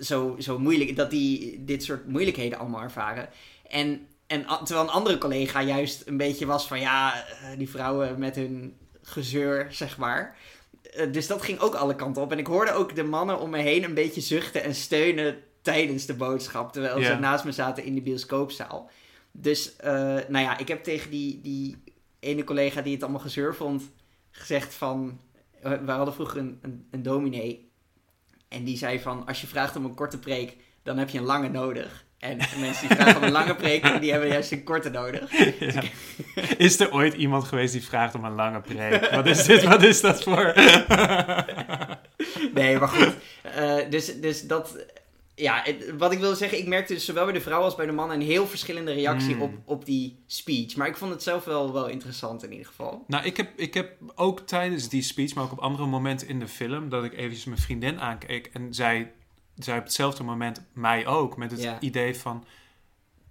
zo, zo moeilijk dat die dit soort moeilijkheden allemaal ervaren. En, en terwijl een andere collega juist een beetje was van ja, eh, die vrouwen met hun gezeur, zeg maar. Eh, Dus dat ging ook alle kanten op. En ik hoorde ook de mannen om me heen een beetje zuchten en steunen tijdens de boodschap. Terwijl ze naast me zaten in de bioscoopzaal. Dus, eh, nou ja, ik heb tegen die, die ene collega die het allemaal gezeur vond, gezegd van... eh, We hadden vroeger een, een, een dominee. En die zei van, als je vraagt om een korte preek, dan heb je een lange nodig. En mensen die vragen om een lange preek, *laughs* die hebben juist een korte nodig. Ja. Is er ooit iemand geweest die vraagt om een lange preek? Wat is dit? Wat is dat voor? Nee, maar goed. Eh, dus, dus dat... Ja, het- wat ik wil zeggen, ik merkte dus zowel bij de vrouw als bij de man een heel verschillende reactie Mm. op, op die speech. Maar ik vond het zelf wel, wel interessant in ieder geval. Nou, ik heb, ik heb ook tijdens die speech, maar ook op andere momenten in de film, dat ik eventjes mijn vriendin aankeek en zij, zij op hetzelfde moment mij ook, met het Ja. idee van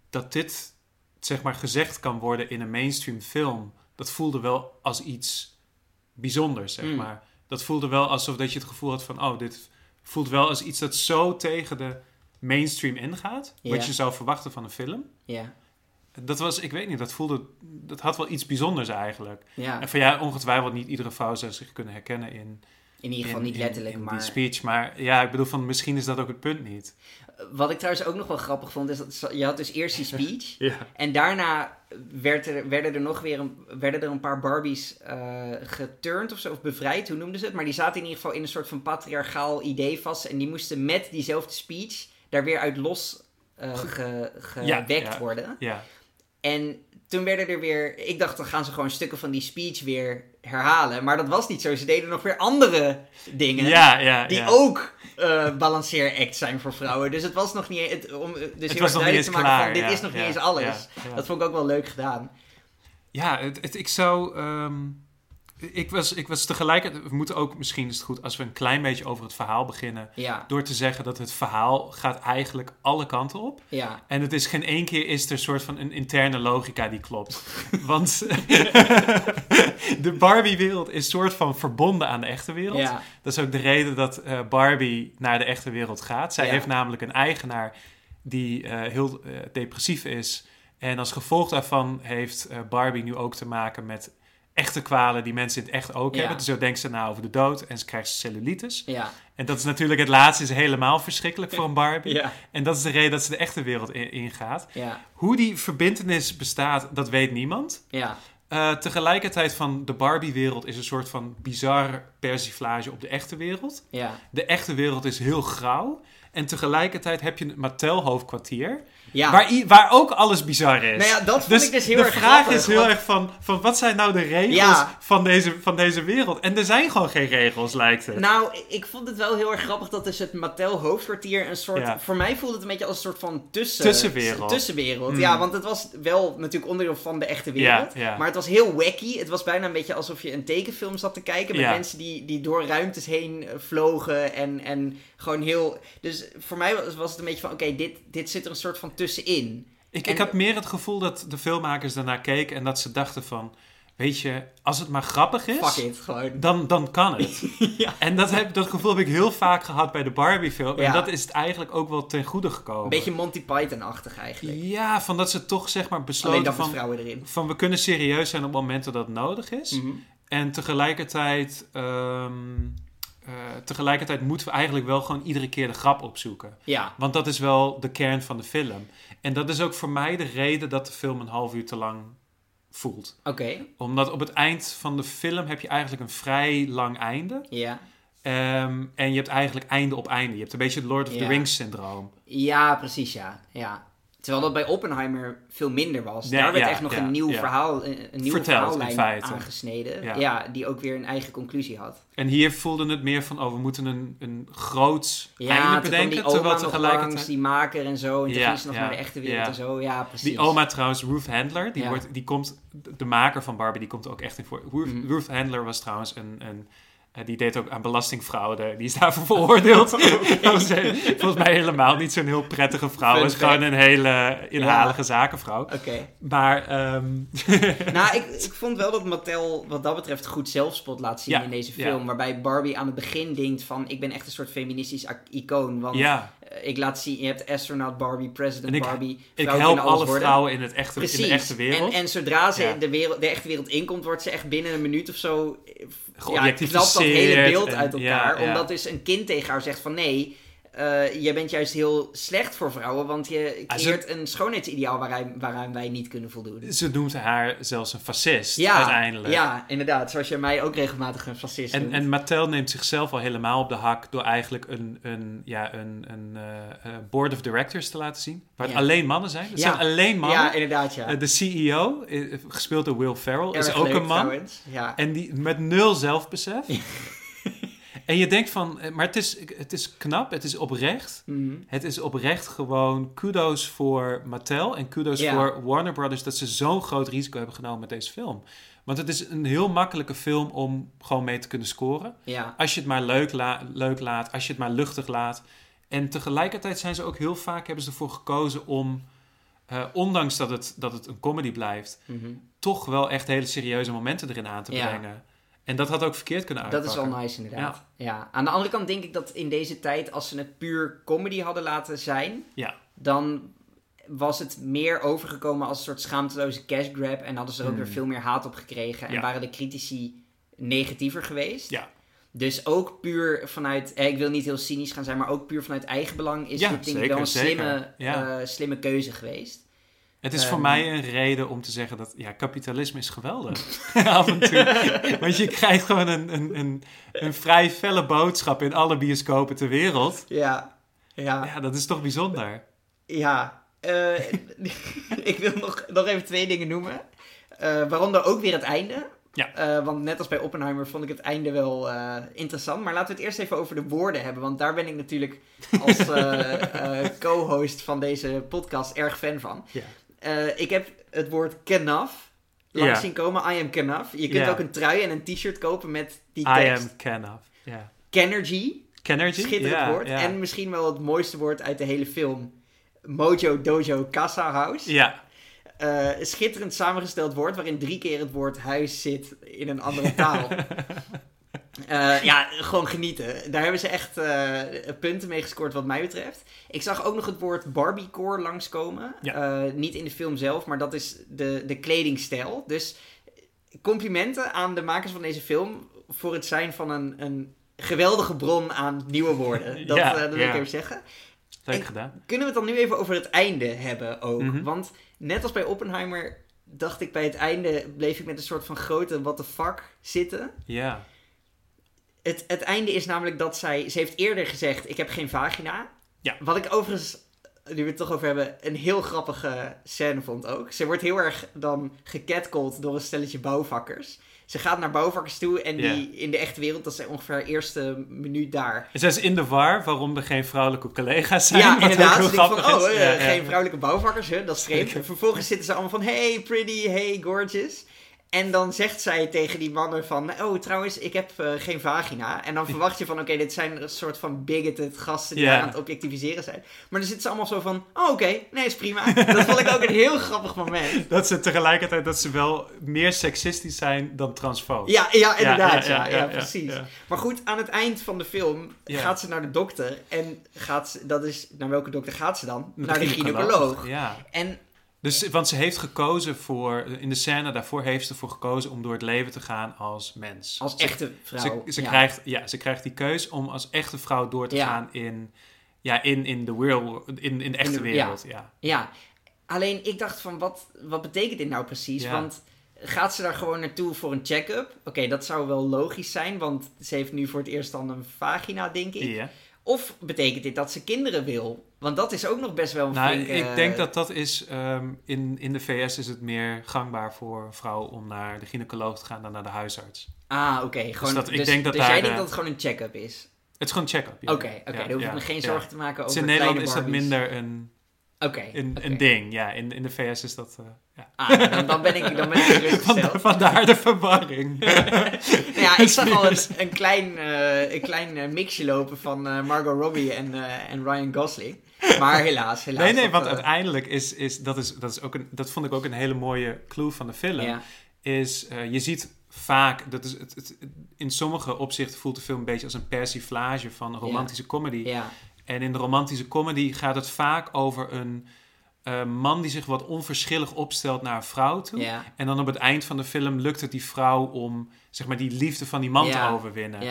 dat dit, zeg maar, gezegd kan worden in een mainstream film. Dat voelde wel als iets bijzonders, zeg Mm. maar. Dat voelde wel alsof dat je het gevoel had van, oh, dit voelt wel als iets dat zo tegen de mainstream ingaat, Ja. wat je zou verwachten van een film. Ja, Dat was, ik weet niet, dat voelde, dat had wel iets bijzonders eigenlijk. ja. En van ja, ongetwijfeld niet iedere vrouw zou zich kunnen herkennen in, in ieder geval in- niet letterlijk, in maar... die speech. Maar ja, ik bedoel van misschien is dat ook het punt niet. Wat ik trouwens ook nog wel grappig vond, is dat je had dus eerst die *laughs* speech. Ja. En daarna werd er, werden er nog weer een, werden er een paar Barbies eh geturnd of zo, of bevrijd, hoe noemden ze het? Maar die zaten in ieder geval in een soort van patriarchaal idee vast. En die moesten met diezelfde speech daar weer uit los eh, ge- gewekt ja. worden. Ja. En toen werden er weer, ik dacht dan gaan ze gewoon stukken van die speech weer herhalen. Maar dat was niet zo. Ze deden nog weer andere dingen. Ja, ja, Die ja. ook eh balanceeract zijn voor vrouwen. Dus het was nog niet... Het, om, dus heel erg was nog niet duidelijk eens te maken klaar. van, dit is nog niet eens alles. Dat vond ik ook wel leuk gedaan. Ja, het, het- ik zou. ehm, ik, was, ik was tegelijkertijd. We moeten ook, misschien is het goed als we een klein beetje over het verhaal beginnen. Ja, Door te zeggen dat het verhaal gaat eigenlijk alle kanten op. ja. En het is geen één keer is er een soort van een interne logica die klopt. *laughs* Want *laughs* de Barbie-wereld is soort van verbonden aan de echte wereld. Ja, Dat is ook de reden dat eh, Barbie naar de echte wereld gaat. Zij heeft namelijk een eigenaar die eh, heel eh, depressief is. En als gevolg daarvan heeft Barbie nu ook te maken met echte kwalen die mensen in het echt ook Ja. hebben. Dus zo denkt ze na over de dood en ze krijgt cellulitis. ja, En dat is natuurlijk het laatste is helemaal verschrikkelijk voor een *laughs* Barbie. ja, En dat is de reden dat ze de echte wereld in- ingaat. ja, Hoe die verbindenis bestaat, dat weet niemand. ja, Eh, tegelijkertijd van de Barbie-wereld is een soort van bizar persiflage op de echte wereld. ja. De echte wereld is heel grauw. En tegelijkertijd heb je het Mattel-hoofdkwartier, ja. waar, waar ook alles bizar is. Nou ja, dat vond dus ik dus heel de erg vraag grappig, is heel want- erg van, van wat zijn nou de regels Ja. van, deze, van deze wereld? En er zijn gewoon geen regels, lijkt het. Nou, ik vond het wel heel erg grappig dat dus het Mattel hoofdkwartier een soort... Ja. Voor mij voelde het een beetje als een soort van tussen, Tussenwereld. tussenwereld. Mm. Ja, want het was wel natuurlijk onderdeel van de echte wereld. Maar het was heel wacky. Het was bijna een beetje alsof je een tekenfilm zat te kijken. Met mensen die, die door ruimtes heen eh, vlogen. En, en gewoon heel... Dus voor mij was, was het een beetje van... Oké, dit, dit zit er een soort van tussenin. Ik, En- ik had meer het gevoel dat de filmmakers daarnaar keken en dat ze dachten van... Weet je, als het maar grappig is, Fuck it, gewoon. dan, dan kan het. *laughs* Ja. En dat, heb, dat gevoel heb ik heel vaak gehad bij de Barbie-film. Ja. En dat is het eigenlijk ook wel ten goede gekomen. Een beetje Monty Python-achtig eigenlijk. Ja, van dat ze toch zeg maar besloten van, vrouwen erin. van... We kunnen serieus zijn op momenten dat het nodig is. Mhm. En tegelijkertijd... ehm, eh, tegelijkertijd moeten we eigenlijk wel gewoon iedere keer de grap opzoeken. Ja, Want dat is wel de kern van de film. En dat is ook voor mij de reden dat de film een half uur te lang voelt. oké. Omdat op het eind van de film heb je eigenlijk een vrij lang einde. Ja. Ehm, en je hebt eigenlijk einde op einde. Je hebt een beetje het Lord of the. Rings syndroom. Ja, precies, ja. ja. Terwijl dat bij Oppenheimer veel minder was. Ja, Daar werd ja, echt nog ja, een nieuw verhaal, een, een nieuwe Verteld, in verhaallijn aangesneden. Ja. Die ook weer een eigen conclusie had. En hier voelde het meer van, oh, we moeten een, een groots Ja, einde bedenken. oma terwijl nog tegelijkertijd... langs, die maker en zo. En toen Ja, ging ze nog naar de echte wereld en zo. Ja, precies. Die oma trouwens, Ruth Handler, die, wordt, die komt, de maker van Barbie, die komt er ook echt in voor. Ruth. Ruth Handler was trouwens een, een die deed ook aan belastingfraude. Die is daarvoor *laughs* veroordeeld. *laughs* Dat was, eh, Volgens mij helemaal niet zo'n heel prettige vrouw. Het is gewoon een hele inhalige zakenvrouw. Oké. Maar ehm, *laughs* Nou, ik, ik vond wel dat Mattel wat dat betreft goed zelfspot laat zien Ja, in deze ja. film. Waarbij Barbie aan het begin denkt van... Ik ben echt een soort feministisch icoon. Want ja, eh, ik laat zien... Je hebt astronaut Barbie, president ik- Barbie. ik help alle worden. vrouwen in, het echte, in de echte wereld. En, en zodra ze Ja. de, wereld, de echte wereld inkomt, wordt ze echt binnen een minuut of zo... eh, Ja, knapt dat hele beeld en- uit elkaar. ja. Omdat dus een kind tegen haar zegt van... Nee, eh, jij bent juist heel slecht voor vrouwen. Want je Ah, ze- creëert een schoonheidsideaal waaraan, waaraan wij niet kunnen voldoen. Ze noemt haar zelfs een fascist Ja, uiteindelijk. ja, inderdaad. Zoals je mij ook regelmatig een fascist En, noemt. en Mattel neemt zichzelf al helemaal op de hak door eigenlijk een, een, ja, een, een eh, eh, board of directors te laten zien. Waar Ja. alleen mannen zijn. Het Ja. zijn alleen mannen. Ja, inderdaad, ja. De CEO, gespeeld door Will Ferrell, is ook leuk, een man. trouwens. Ja. En die met nul zelfbesef. *laughs* en je denkt van, eh, maar het is, het is knap, het is oprecht. Mhm. Het is oprecht gewoon kudos voor Mattel en kudos voor Warner Brothers dat ze zo'n groot risico hebben genomen met deze film. Want het is een heel makkelijke film om gewoon mee te kunnen scoren. Als je het maar leuk, la- leuk laat, als je het maar luchtig laat. En tegelijkertijd zijn ze ook heel vaak hebben ze ervoor gekozen om, eh, ondanks dat het, dat het een comedy blijft, Mhm. toch wel echt hele serieuze momenten erin aan te Ja. En dat had ook verkeerd kunnen Dat uitpakken. is wel nice, inderdaad. Ja. Aan de andere kant denk ik dat in deze tijd, als ze het puur comedy hadden laten zijn, Ja. dan was het meer overgekomen als een soort schaamteloze cash grab. En hadden ze er ook Hmm. weer veel meer haat op gekregen. En Ja. waren de critici negatiever geweest. Ja. Dus ook puur vanuit, eh, ik wil niet heel cynisch gaan zijn, maar ook puur vanuit eigenbelang is Ja, dit denk ik wel een zeker. slimme, Ja. eh, slimme keuze geweest. Het is voor Ehm. mij een reden om te zeggen dat ja, kapitalisme is geweldig. *laughs* Af en toe. *laughs* Want je krijgt gewoon een, een, een, een vrij felle boodschap in alle bioscopen ter wereld. Ja, ja, Ja, dat is toch bijzonder. ja. Eh, *laughs* ik wil nog, nog even twee dingen noemen. Eh, waaronder ook weer het einde. Ja. Eh, want net als bij Oppenheimer vond ik het einde wel interessant. Maar laten we het eerst even over de woorden hebben. Want daar ben ik natuurlijk als co-host van deze podcast erg fan van. Ja. Eh, ik heb het woord kenaf langs zien komen. I am kenaf. Je kunt ook een trui en een t-shirt kopen met die I tekst. am Kenneth. Ja. Kenergy. Kennergy? Schitterend woord. En misschien wel het mooiste woord uit de hele film. Mojo Dojo Casa House. ja. Eh, schitterend samengesteld woord waarin drie keer het woord huis zit in een andere taal. *laughs* Eh, ja, gewoon genieten. Daar hebben ze echt eh, punten mee gescoord wat mij betreft. Ik zag ook nog het woord Barbiecore langskomen. Ja. Eh, niet in de film zelf, maar dat is de, de kledingstijl. Dus complimenten aan de makers van deze film voor het zijn van een, een geweldige bron aan nieuwe woorden. *laughs* Dat, Ja, dat wil ja. ik even zeggen. Leuk gedaan. Kunnen we het dan nu even over het einde hebben ook? Mhm. Want net als bij Oppenheimer dacht ik bij het einde bleef ik met een soort van grote what the fuck zitten. Ja. Het, het einde is namelijk dat zij... Ze heeft eerder gezegd, ik heb geen vagina. Ja. Wat ik overigens, nu we het toch over hebben, een heel grappige scène vond ook. Ze wordt heel erg dan gecatcalled door een stelletje bouwvakkers. Ze gaat naar bouwvakkers toe en die in de echte wereld, dat is ongeveer haar eerste minuut daar. Zij is in de war waarom er geen vrouwelijke collega's zijn. Ja, inderdaad. Ze van, oh, eh, Ja, ja. geen vrouwelijke bouwvakkers, hè? dat is vreemd. En vervolgens zitten ze allemaal van, hey pretty, hey gorgeous. En dan zegt zij tegen die mannen van, oh trouwens, ik heb eh, geen vagina. En dan verwacht je van, oké, dit zijn een soort van bigoted gasten die aan het objectiviseren zijn. Maar dan zitten ze allemaal zo van, oh oké, nee, is prima. *laughs* dat vond ik ook een heel grappig moment. Dat ze tegelijkertijd dat ze wel meer seksistisch zijn dan transfoob. Ja, ja inderdaad, ja, ja, ja, ja, ja, precies. Maar goed, aan het eind van de film gaat ze naar de dokter. En gaat ze, dat is, naar welke dokter gaat ze dan? Naar de gynaecoloog. Ja. En Dus, want ze heeft gekozen voor, in de scène daarvoor heeft ze ervoor gekozen om door het leven te gaan als mens. als Ze- echte vrouw. Ze, ze, ja. krijgt, ja, ze krijgt die keus om als echte vrouw door te Ja. gaan in, ja, in, in, de real, in, in de echte de- wereld. Ja. Ja, alleen ik dacht van, wat, wat betekent dit nou precies? Want gaat ze daar gewoon naartoe voor een check-up? Oké, dat zou wel logisch zijn, want ze heeft nu voor het eerst dan een vagina, denk ik. Of betekent dit dat ze kinderen wil? Want dat is ook nog best wel een Nou, flinke- ik denk dat dat is... ehm, in, in de VS is het meer gangbaar voor een vrouw om naar de gynaecoloog te gaan dan naar de huisarts. Ah, oké. Gewoon, dat- dus ik denk dat dus daar jij de- denkt dat het gewoon een check-up is? Het is gewoon een check-up. ja. Oké, oké. Ja, dan hoef ik me geen zorgen te maken Dus over in Nederland is dat minder een, Oké. een, een ding. Ja, in, in de VS is dat... eh, ja. Ah, dan, dan ben ik, dan ben ik gerustgesteld. Vandaar, de verwarring. Nou *laughs* ja, ik zag *laughs* al een, een klein, eh, een klein eh, mixje lopen van Margot Robbie en, en Ryan Gosling. Maar helaas, helaas. nee, nee, want eh, uiteindelijk is, is, dat is, dat is ook een, dat vond ik ook een hele mooie clue van de film. ja, Is, eh, je ziet vaak, dat is het, het, in sommige opzichten voelt de film een beetje als een persiflage van romantische comedy. ja, En in de romantische comedy gaat het vaak over een eh, man die zich wat onverschillig opstelt naar een vrouw toe. ja, En dan op het eind van de film lukt het die vrouw om zeg maar, die liefde van die man te overwinnen.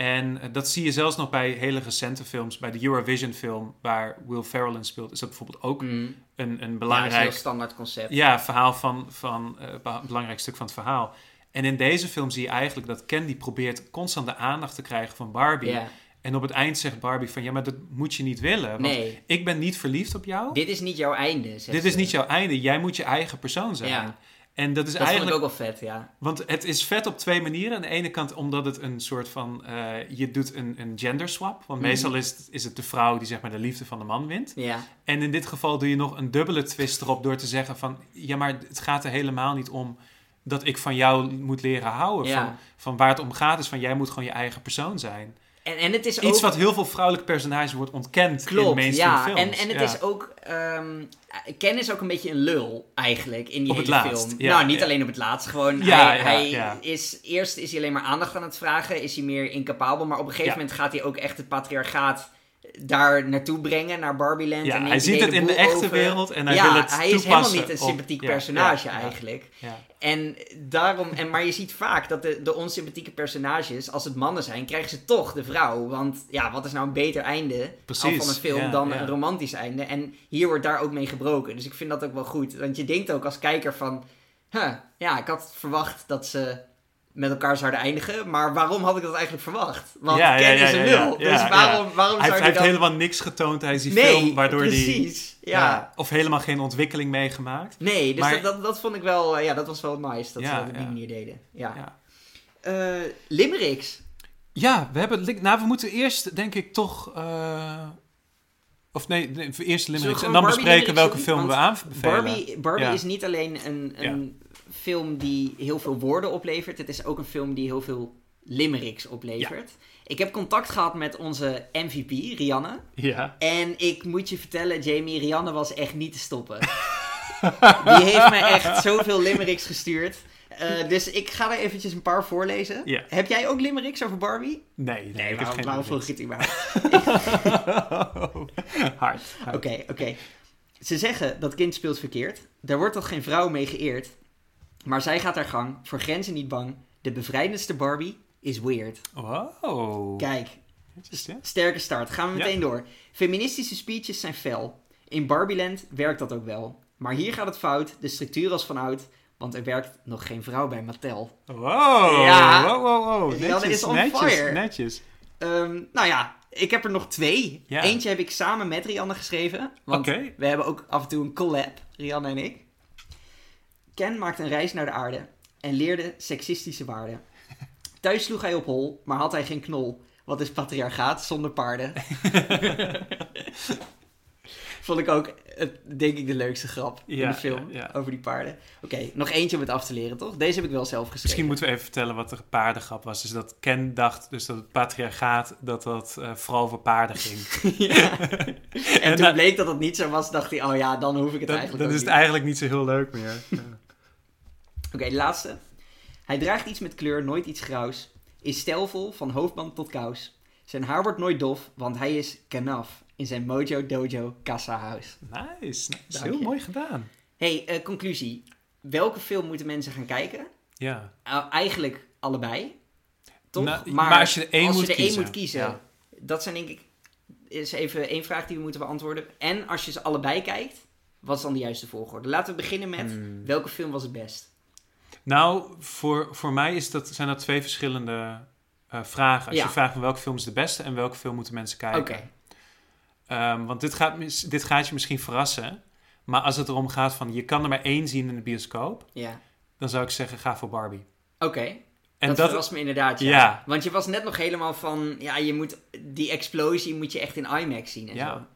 Ja, En eh, dat zie je zelfs nog bij hele recente films. Bij de Eurovision film waar Will Ferrell in speelt, is dat bijvoorbeeld ook mm. een, een Ja, belangrijk heel standaard concept. ja, verhaal van, van eh, be- belangrijk stuk van het verhaal. En in deze film zie je eigenlijk dat die probeert constant de aandacht te krijgen van Barbie. Ja. En op het eind zegt Barbie van ja, maar dat moet je niet willen. Want Nee, ik ben niet verliefd op jou. Dit, dit is niet jouw einde. zegt is niet jouw einde. Jij moet je eigen persoon zijn. Ja. En dat is Dat vond ik eigenlijk. ook wel vet, ja. Want het is vet op twee manieren. Aan de ene kant omdat het een soort van. eh, je doet een, een gender swap. Want Mhm. meestal is het, is het de vrouw die zeg maar de liefde van de man wint. Ja, En in dit geval doe je nog een dubbele twist erop door te zeggen van... Ja, maar het gaat er helemaal niet om dat ik van jou moet leren houden. Ja. Van, van waar het om gaat is van jij moet gewoon je eigen persoon zijn. En, en het is Iets ook... wat heel veel vrouwelijke personages wordt ontkend in mainstream ja. films. En, en het Ja. is ook... ehm Ken is ook een beetje een lul, eigenlijk, in die Op het hele laatst, film. ja, nou, niet alleen op het laatst. Gewoon, Ja, hij, hij is... Eerst is hij alleen maar aandacht aan het vragen. Is hij meer incapabel. Maar op een gegeven moment gaat hij ook echt het patriarchaat daar naartoe brengen, naar Barbieland. Ja, en hij ziet het in de echte over. wereld en hij ja, wil het hij is helemaal niet een sympathiek personage ja, ja. eigenlijk. Ja. En daarom, en, maar je ziet vaak dat de, de onsympathieke personages, als het mannen zijn, krijgen ze toch de vrouw. Want ja, wat is nou een beter einde Precies, van een film dan een romantisch einde? En hier wordt daar ook mee gebroken. Dus ik vind dat ook wel goed. Want je denkt ook als kijker van, huh, ja, ik had verwacht dat ze met elkaar zouden eindigen. Maar waarom had ik dat eigenlijk verwacht? Want Ja, ja, Ken ja, is een ja, dus waarom, waarom Hij, zou hij heeft dan... helemaal niks getoond tijdens die nee, film, waardoor die precies. ja. of helemaal geen ontwikkeling meegemaakt. Nee, dus Maar- dat, dat, dat vond ik wel, eh, ja, dat was wel nice dat ze dat op die manier deden. Ja. Ja. Eh, Limericks. Ja, we hebben. Nou, we moeten eerst, denk ik, toch. eh, of nee, nee eerst limericks. En dan Barbie bespreken welke film we aanbevelen. Barbie, Barbie Ja. is niet alleen een, een film die heel veel woorden oplevert. Het is ook een film die heel veel limericks oplevert. Ik heb contact gehad met onze MVP, Rianne. Ja. En ik moet je vertellen, Jamie, Rianne was echt niet te stoppen. *laughs* die heeft me echt zoveel limericks gestuurd. Eh, dus ik ga er eventjes een paar voorlezen. Ja. Heb jij ook limericks over Barbie? Nee, nee, ik heb waarom, geen waarom vroeg je het überhaupt? *laughs* hard. hard. Oké, oké. Ze zeggen dat kind speelt verkeerd. Daar wordt toch geen vrouw mee geëerd. Maar zij gaat haar gang, voor grenzen niet bang. De bevrijdendste Barbie is weird. Wow. Kijk, sterke start. Gaan we Ja. meteen door. Feministische speeches zijn fel. In Barbieland werkt dat ook wel. Maar hier gaat het fout, de structuur als van oud. Want er werkt nog geen vrouw bij Mattel. Wow. Ja. Wow, wow, wow. Netjes, is on netjes, fire. netjes. Ehm, nou ja, ik heb er nog twee. Ja. Eentje heb ik samen met Rianne geschreven. Want Oké. we hebben ook af en toe een collab, Rianne en ik. Ken maakte een reis naar de aarde en leerde seksistische waarden. Thuis sloeg hij op hol, maar had hij geen knol. Wat is patriarchaat zonder paarden? *laughs* Vond ik ook, denk ik, de leukste grap in de film ja, ja. over die paarden. Oké, nog eentje om het af te leren, toch? Deze heb ik wel zelf geschreven. Misschien moeten we even vertellen wat de paardengrap was. Dus dat Ken dacht dus dat het patriarchaat, dat dat eh, vooral over paarden ging. *laughs* *laughs* En, En toen dat- bleek dat het niet zo was, dacht hij, oh ja, dan hoef ik het eigenlijk dan ook is het niet. eigenlijk niet zo heel leuk meer. Oké, de laatste. Hij draagt iets met kleur, nooit iets grauws. Is stijlvol, van hoofdband tot kous. Zijn haar wordt nooit dof, want hij is kanaf. In zijn Mojo Dojo Casa House. Nice, heel mooi gedaan. hey, eh, conclusie. Welke film moeten mensen gaan kijken? Ja. Nou, eigenlijk allebei. Toch? Nou, maar als je er één als moet je er één kiezen, moet kiezen. ja. Dat zijn denk ik... Is even één vraag die we moeten beantwoorden. En als je ze allebei kijkt, wat is dan de juiste volgorde? Laten we beginnen met... Hmm. Welke film was het best? Nou, voor, voor mij is dat, zijn dat twee verschillende eh, vragen. Als Ja. je vraagt van welke film is de beste en welke film moeten mensen kijken. Ehm, want dit gaat, dit gaat je misschien verrassen. Maar als het erom gaat van je kan er maar één zien in de bioscoop, Ja. dan zou ik zeggen ga voor Barbie. Oké. En dat, dat, verrast me inderdaad, ja. Ja. Want je was net nog helemaal van... Ja, je moet... Die explosie moet je echt in IMAX zien en Ja. zo.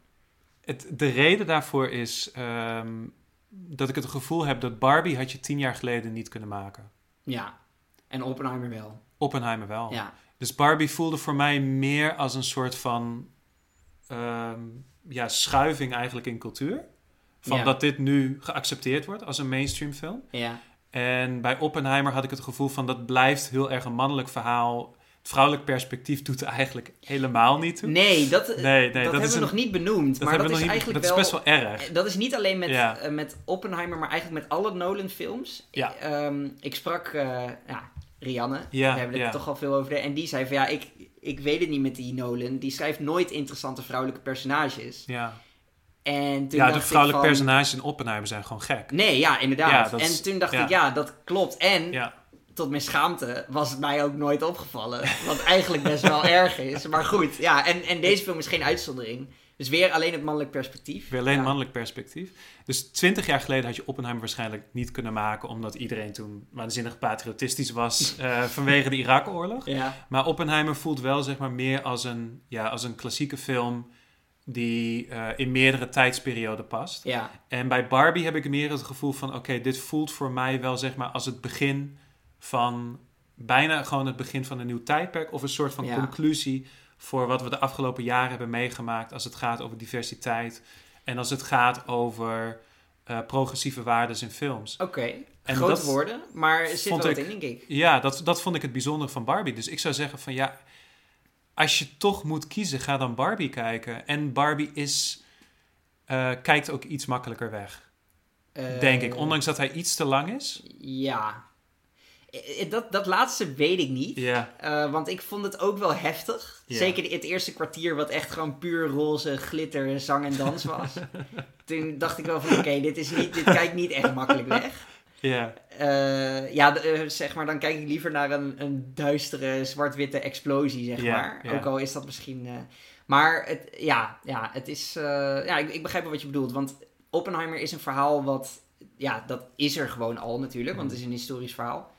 het, de reden daarvoor is ehm, dat ik het gevoel heb dat Barbie had je tien jaar geleden niet kunnen maken. Ja. En Oppenheimer wel. Oppenheimer wel. Ja. Dus Barbie voelde voor mij meer als een soort van ehm, ja, schuiving eigenlijk in cultuur. Van Ja. dat dit nu geaccepteerd wordt als een mainstream film. Ja. En bij Oppenheimer had ik het gevoel van dat blijft heel erg een mannelijk verhaal. Het vrouwelijk perspectief doet er eigenlijk helemaal niet toe. Nee, dat, Nee, nee, dat, dat hebben we een- nog niet benoemd. Dat maar dat is niet- eigenlijk dat wel... is best wel erg. Dat is niet alleen met, Ja. eh, met Oppenheimer, maar eigenlijk met alle Nolan-films. Ja. Ik, ehm, ik sprak ja, Rianne, Ja, we hebben het toch al veel over. de- En die zei van ja, ik, ik weet het niet met die Nolan. Die schrijft nooit interessante vrouwelijke personages. Ja, En toen ja de dacht vrouwelijke van, personages in Oppenheimer zijn gewoon gek. Nee, ja, inderdaad. En toen dacht ik, ja, dat klopt. En tot mijn schaamte was het mij ook nooit opgevallen. Wat eigenlijk best wel *laughs* erg is. Maar goed, ja. En, en deze film is geen uitzondering. Dus weer alleen het mannelijk perspectief. weer alleen ja. mannelijk perspectief. Dus twintig jaar geleden had je Oppenheimer waarschijnlijk niet kunnen maken... omdat iedereen toen waanzinnig patriotistisch was *laughs* eh, vanwege de Irak-oorlog. Ja, Maar Oppenheimer voelt wel zeg maar meer als een, ja, als een klassieke film... die eh, in meerdere tijdsperioden past. ja, En bij Barbie heb ik meer het gevoel van... oké, dit voelt voor mij wel zeg maar als het begin van... bijna gewoon het begin van een nieuw tijdperk... of een soort van Ja. conclusie voor wat we de afgelopen jaren hebben meegemaakt... als het gaat over diversiteit en als het gaat over eh, progressieve waarden in films. oké. Grote dat woorden, maar er zit wel ik- in, denk ik. Ja, dat, dat vond ik het bijzondere van Barbie. Dus ik zou zeggen van ja, als je toch moet kiezen, ga dan Barbie kijken. En Barbie is, eh, kijkt ook iets makkelijker weg, Eh, denk ik. Ondanks dat hij iets te lang is. Ja. Eh, Dat, dat laatste weet ik niet. Ja, Eh, want ik vond het ook wel heftig. Ja. Zeker het eerste kwartier, wat echt gewoon puur roze glitter, zang en dans was. *laughs* Toen dacht ik wel van, oké, dit kijkt niet echt makkelijk weg. ja, Eh, ja, eh, zeg maar, dan kijk ik liever naar een, een duistere, zwart-witte explosie, zeg Ja, maar. ja. Ook al is dat misschien... eh, maar het, ja, ja, het is... eh, ja, ik, ik begrijp wel wat je bedoelt. Want Oppenheimer is een verhaal wat... Ja, dat is er gewoon al natuurlijk, want het is een historisch verhaal.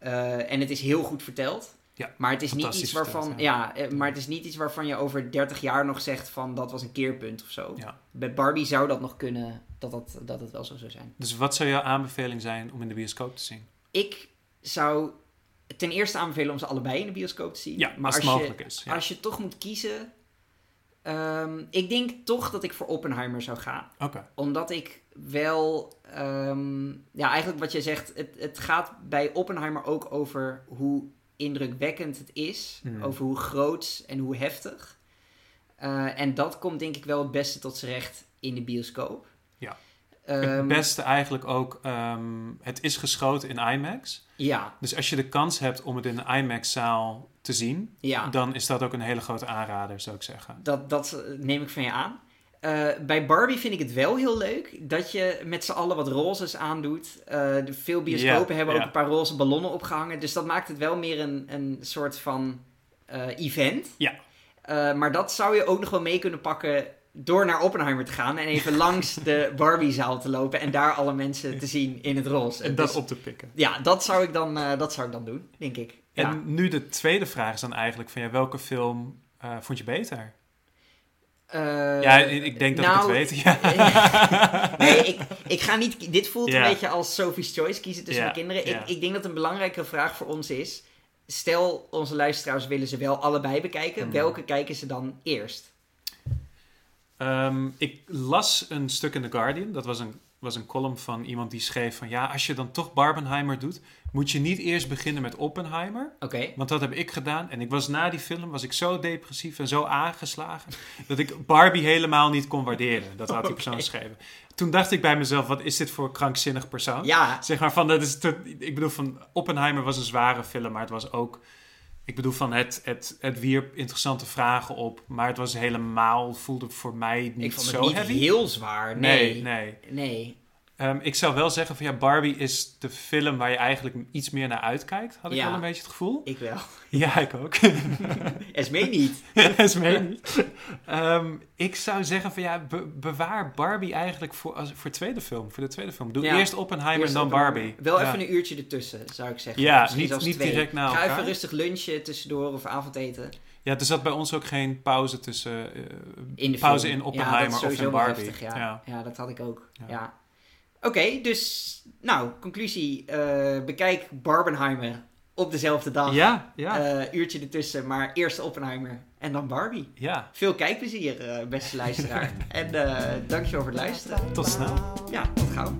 Eh, en het is heel goed verteld. Ja, maar het is niet iets waarvan, verteld, ja. eh, maar het is niet iets waarvan je over 30 jaar nog zegt van dat was een keerpunt of zo. ja. Bij Barbie zou dat nog kunnen, dat, dat, dat het wel zo zou zijn. Dus wat zou jouw aanbeveling zijn om in de bioscoop te zien? Ik zou ten eerste aanbevelen om ze allebei in de bioscoop te zien. Ja, maar als het je, mogelijk is. Ja. als je toch moet kiezen, ehm, ik denk toch dat ik voor Oppenheimer zou gaan. Omdat ik wel, ehm, ja, eigenlijk wat je zegt, het, het gaat bij Oppenheimer ook over hoe indrukwekkend het is, Mhm. over hoe groot en hoe heftig. Eh, en dat komt denk ik wel het beste tot z'n recht in de bioscoop. Ja. Ehm, het beste eigenlijk ook, ehm, het is geschoten in IMAX. Ja, Dus als je de kans hebt om het in een IMAX-zaal te zien, ja. dan is dat ook een hele grote aanrader, zou ik zeggen. Dat, dat neem ik van je aan. Eh, bij Barbie vind ik het wel heel leuk dat je met z'n allen wat rozes aandoet. De veel bioscopen hebben ook een paar roze ballonnen opgehangen. Dus dat maakt het wel meer een, een soort van eh, event. Ja. Maar dat zou je ook nog wel mee kunnen pakken door naar Oppenheimer te gaan. En even *laughs* langs de Barbie-zaal te lopen en daar alle mensen te zien in het roze. En dat Dus, op te pikken. Ja, dat zou, ik dan, dat zou ik dan doen, denk ik. Ja. En nu de tweede vraag is dan eigenlijk van ja, welke film vond je beter? Eh, ja, ik denk dat nou, ik het weet. *laughs* Ja. nee, ik, ik ga niet. Dit voelt een beetje als Sophie's Choice kiezen tussen mijn kinderen. Ik, ik denk dat een belangrijke vraag voor ons is. Stel, onze luisteraars willen ze wel allebei bekijken. Hmm. Welke kijken ze dan eerst? Ehm, ik las een stuk in The Guardian. Dat was een, was een column van iemand die schreef van... ja, als je dan toch Barbenheimer doet... moet je niet eerst beginnen met Oppenheimer. Oké. Want dat heb ik gedaan. En ik was na die film was ik zo depressief en zo aangeslagen... dat ik Barbie helemaal niet kon waarderen. Dat had die persoon Oké. geschreven. Toen dacht ik bij mezelf... wat is dit voor een krankzinnig persoon? Ja, Zeg maar van, dat is te, ik bedoel van, Oppenheimer was een zware film, maar het was ook, ik bedoel van, het, het, het wierp interessante vragen op, maar het was helemaal, voelde voor mij niet ik vond het zo niet heavy. heel zwaar. Nee. nee, nee. Nee. Ehm, ik zou wel zeggen van ja, Barbie is de film waar je eigenlijk iets meer naar uitkijkt. Had ik Ja. wel een beetje het gevoel. Ik wel. *laughs* Ja, ik ook. *laughs* Esmee niet. *laughs* Esmee niet. Ehm, ik zou zeggen van ja, be- bewaar Barbie eigenlijk voor, als, voor tweede film. Voor de tweede film. Doe Ja. eerst Oppenheimer en dan Barbie. Wel Ja. even een uurtje ertussen, zou ik zeggen. Ja, Misschien niet- niet twee. direct na Ga elkaar. even rustig lunchen tussendoor of avondeten. Ja, er zat bij ons ook geen pauze tussen eh, In de pauze film. in Oppenheimer ja, dat is of in Barbie. heftig. Ja. Ja. dat had ik ook. Ja. Oké, dus nou, conclusie. eh, bekijk Barbenheimer op dezelfde dag. Ja, ja, Eh, uurtje ertussen, maar eerst Oppenheimer en dan Barbie. ja. Veel kijkplezier, eh, beste luisteraar. *laughs* en dankjewel voor het luisteren. Tot snel. Ja, tot gauw.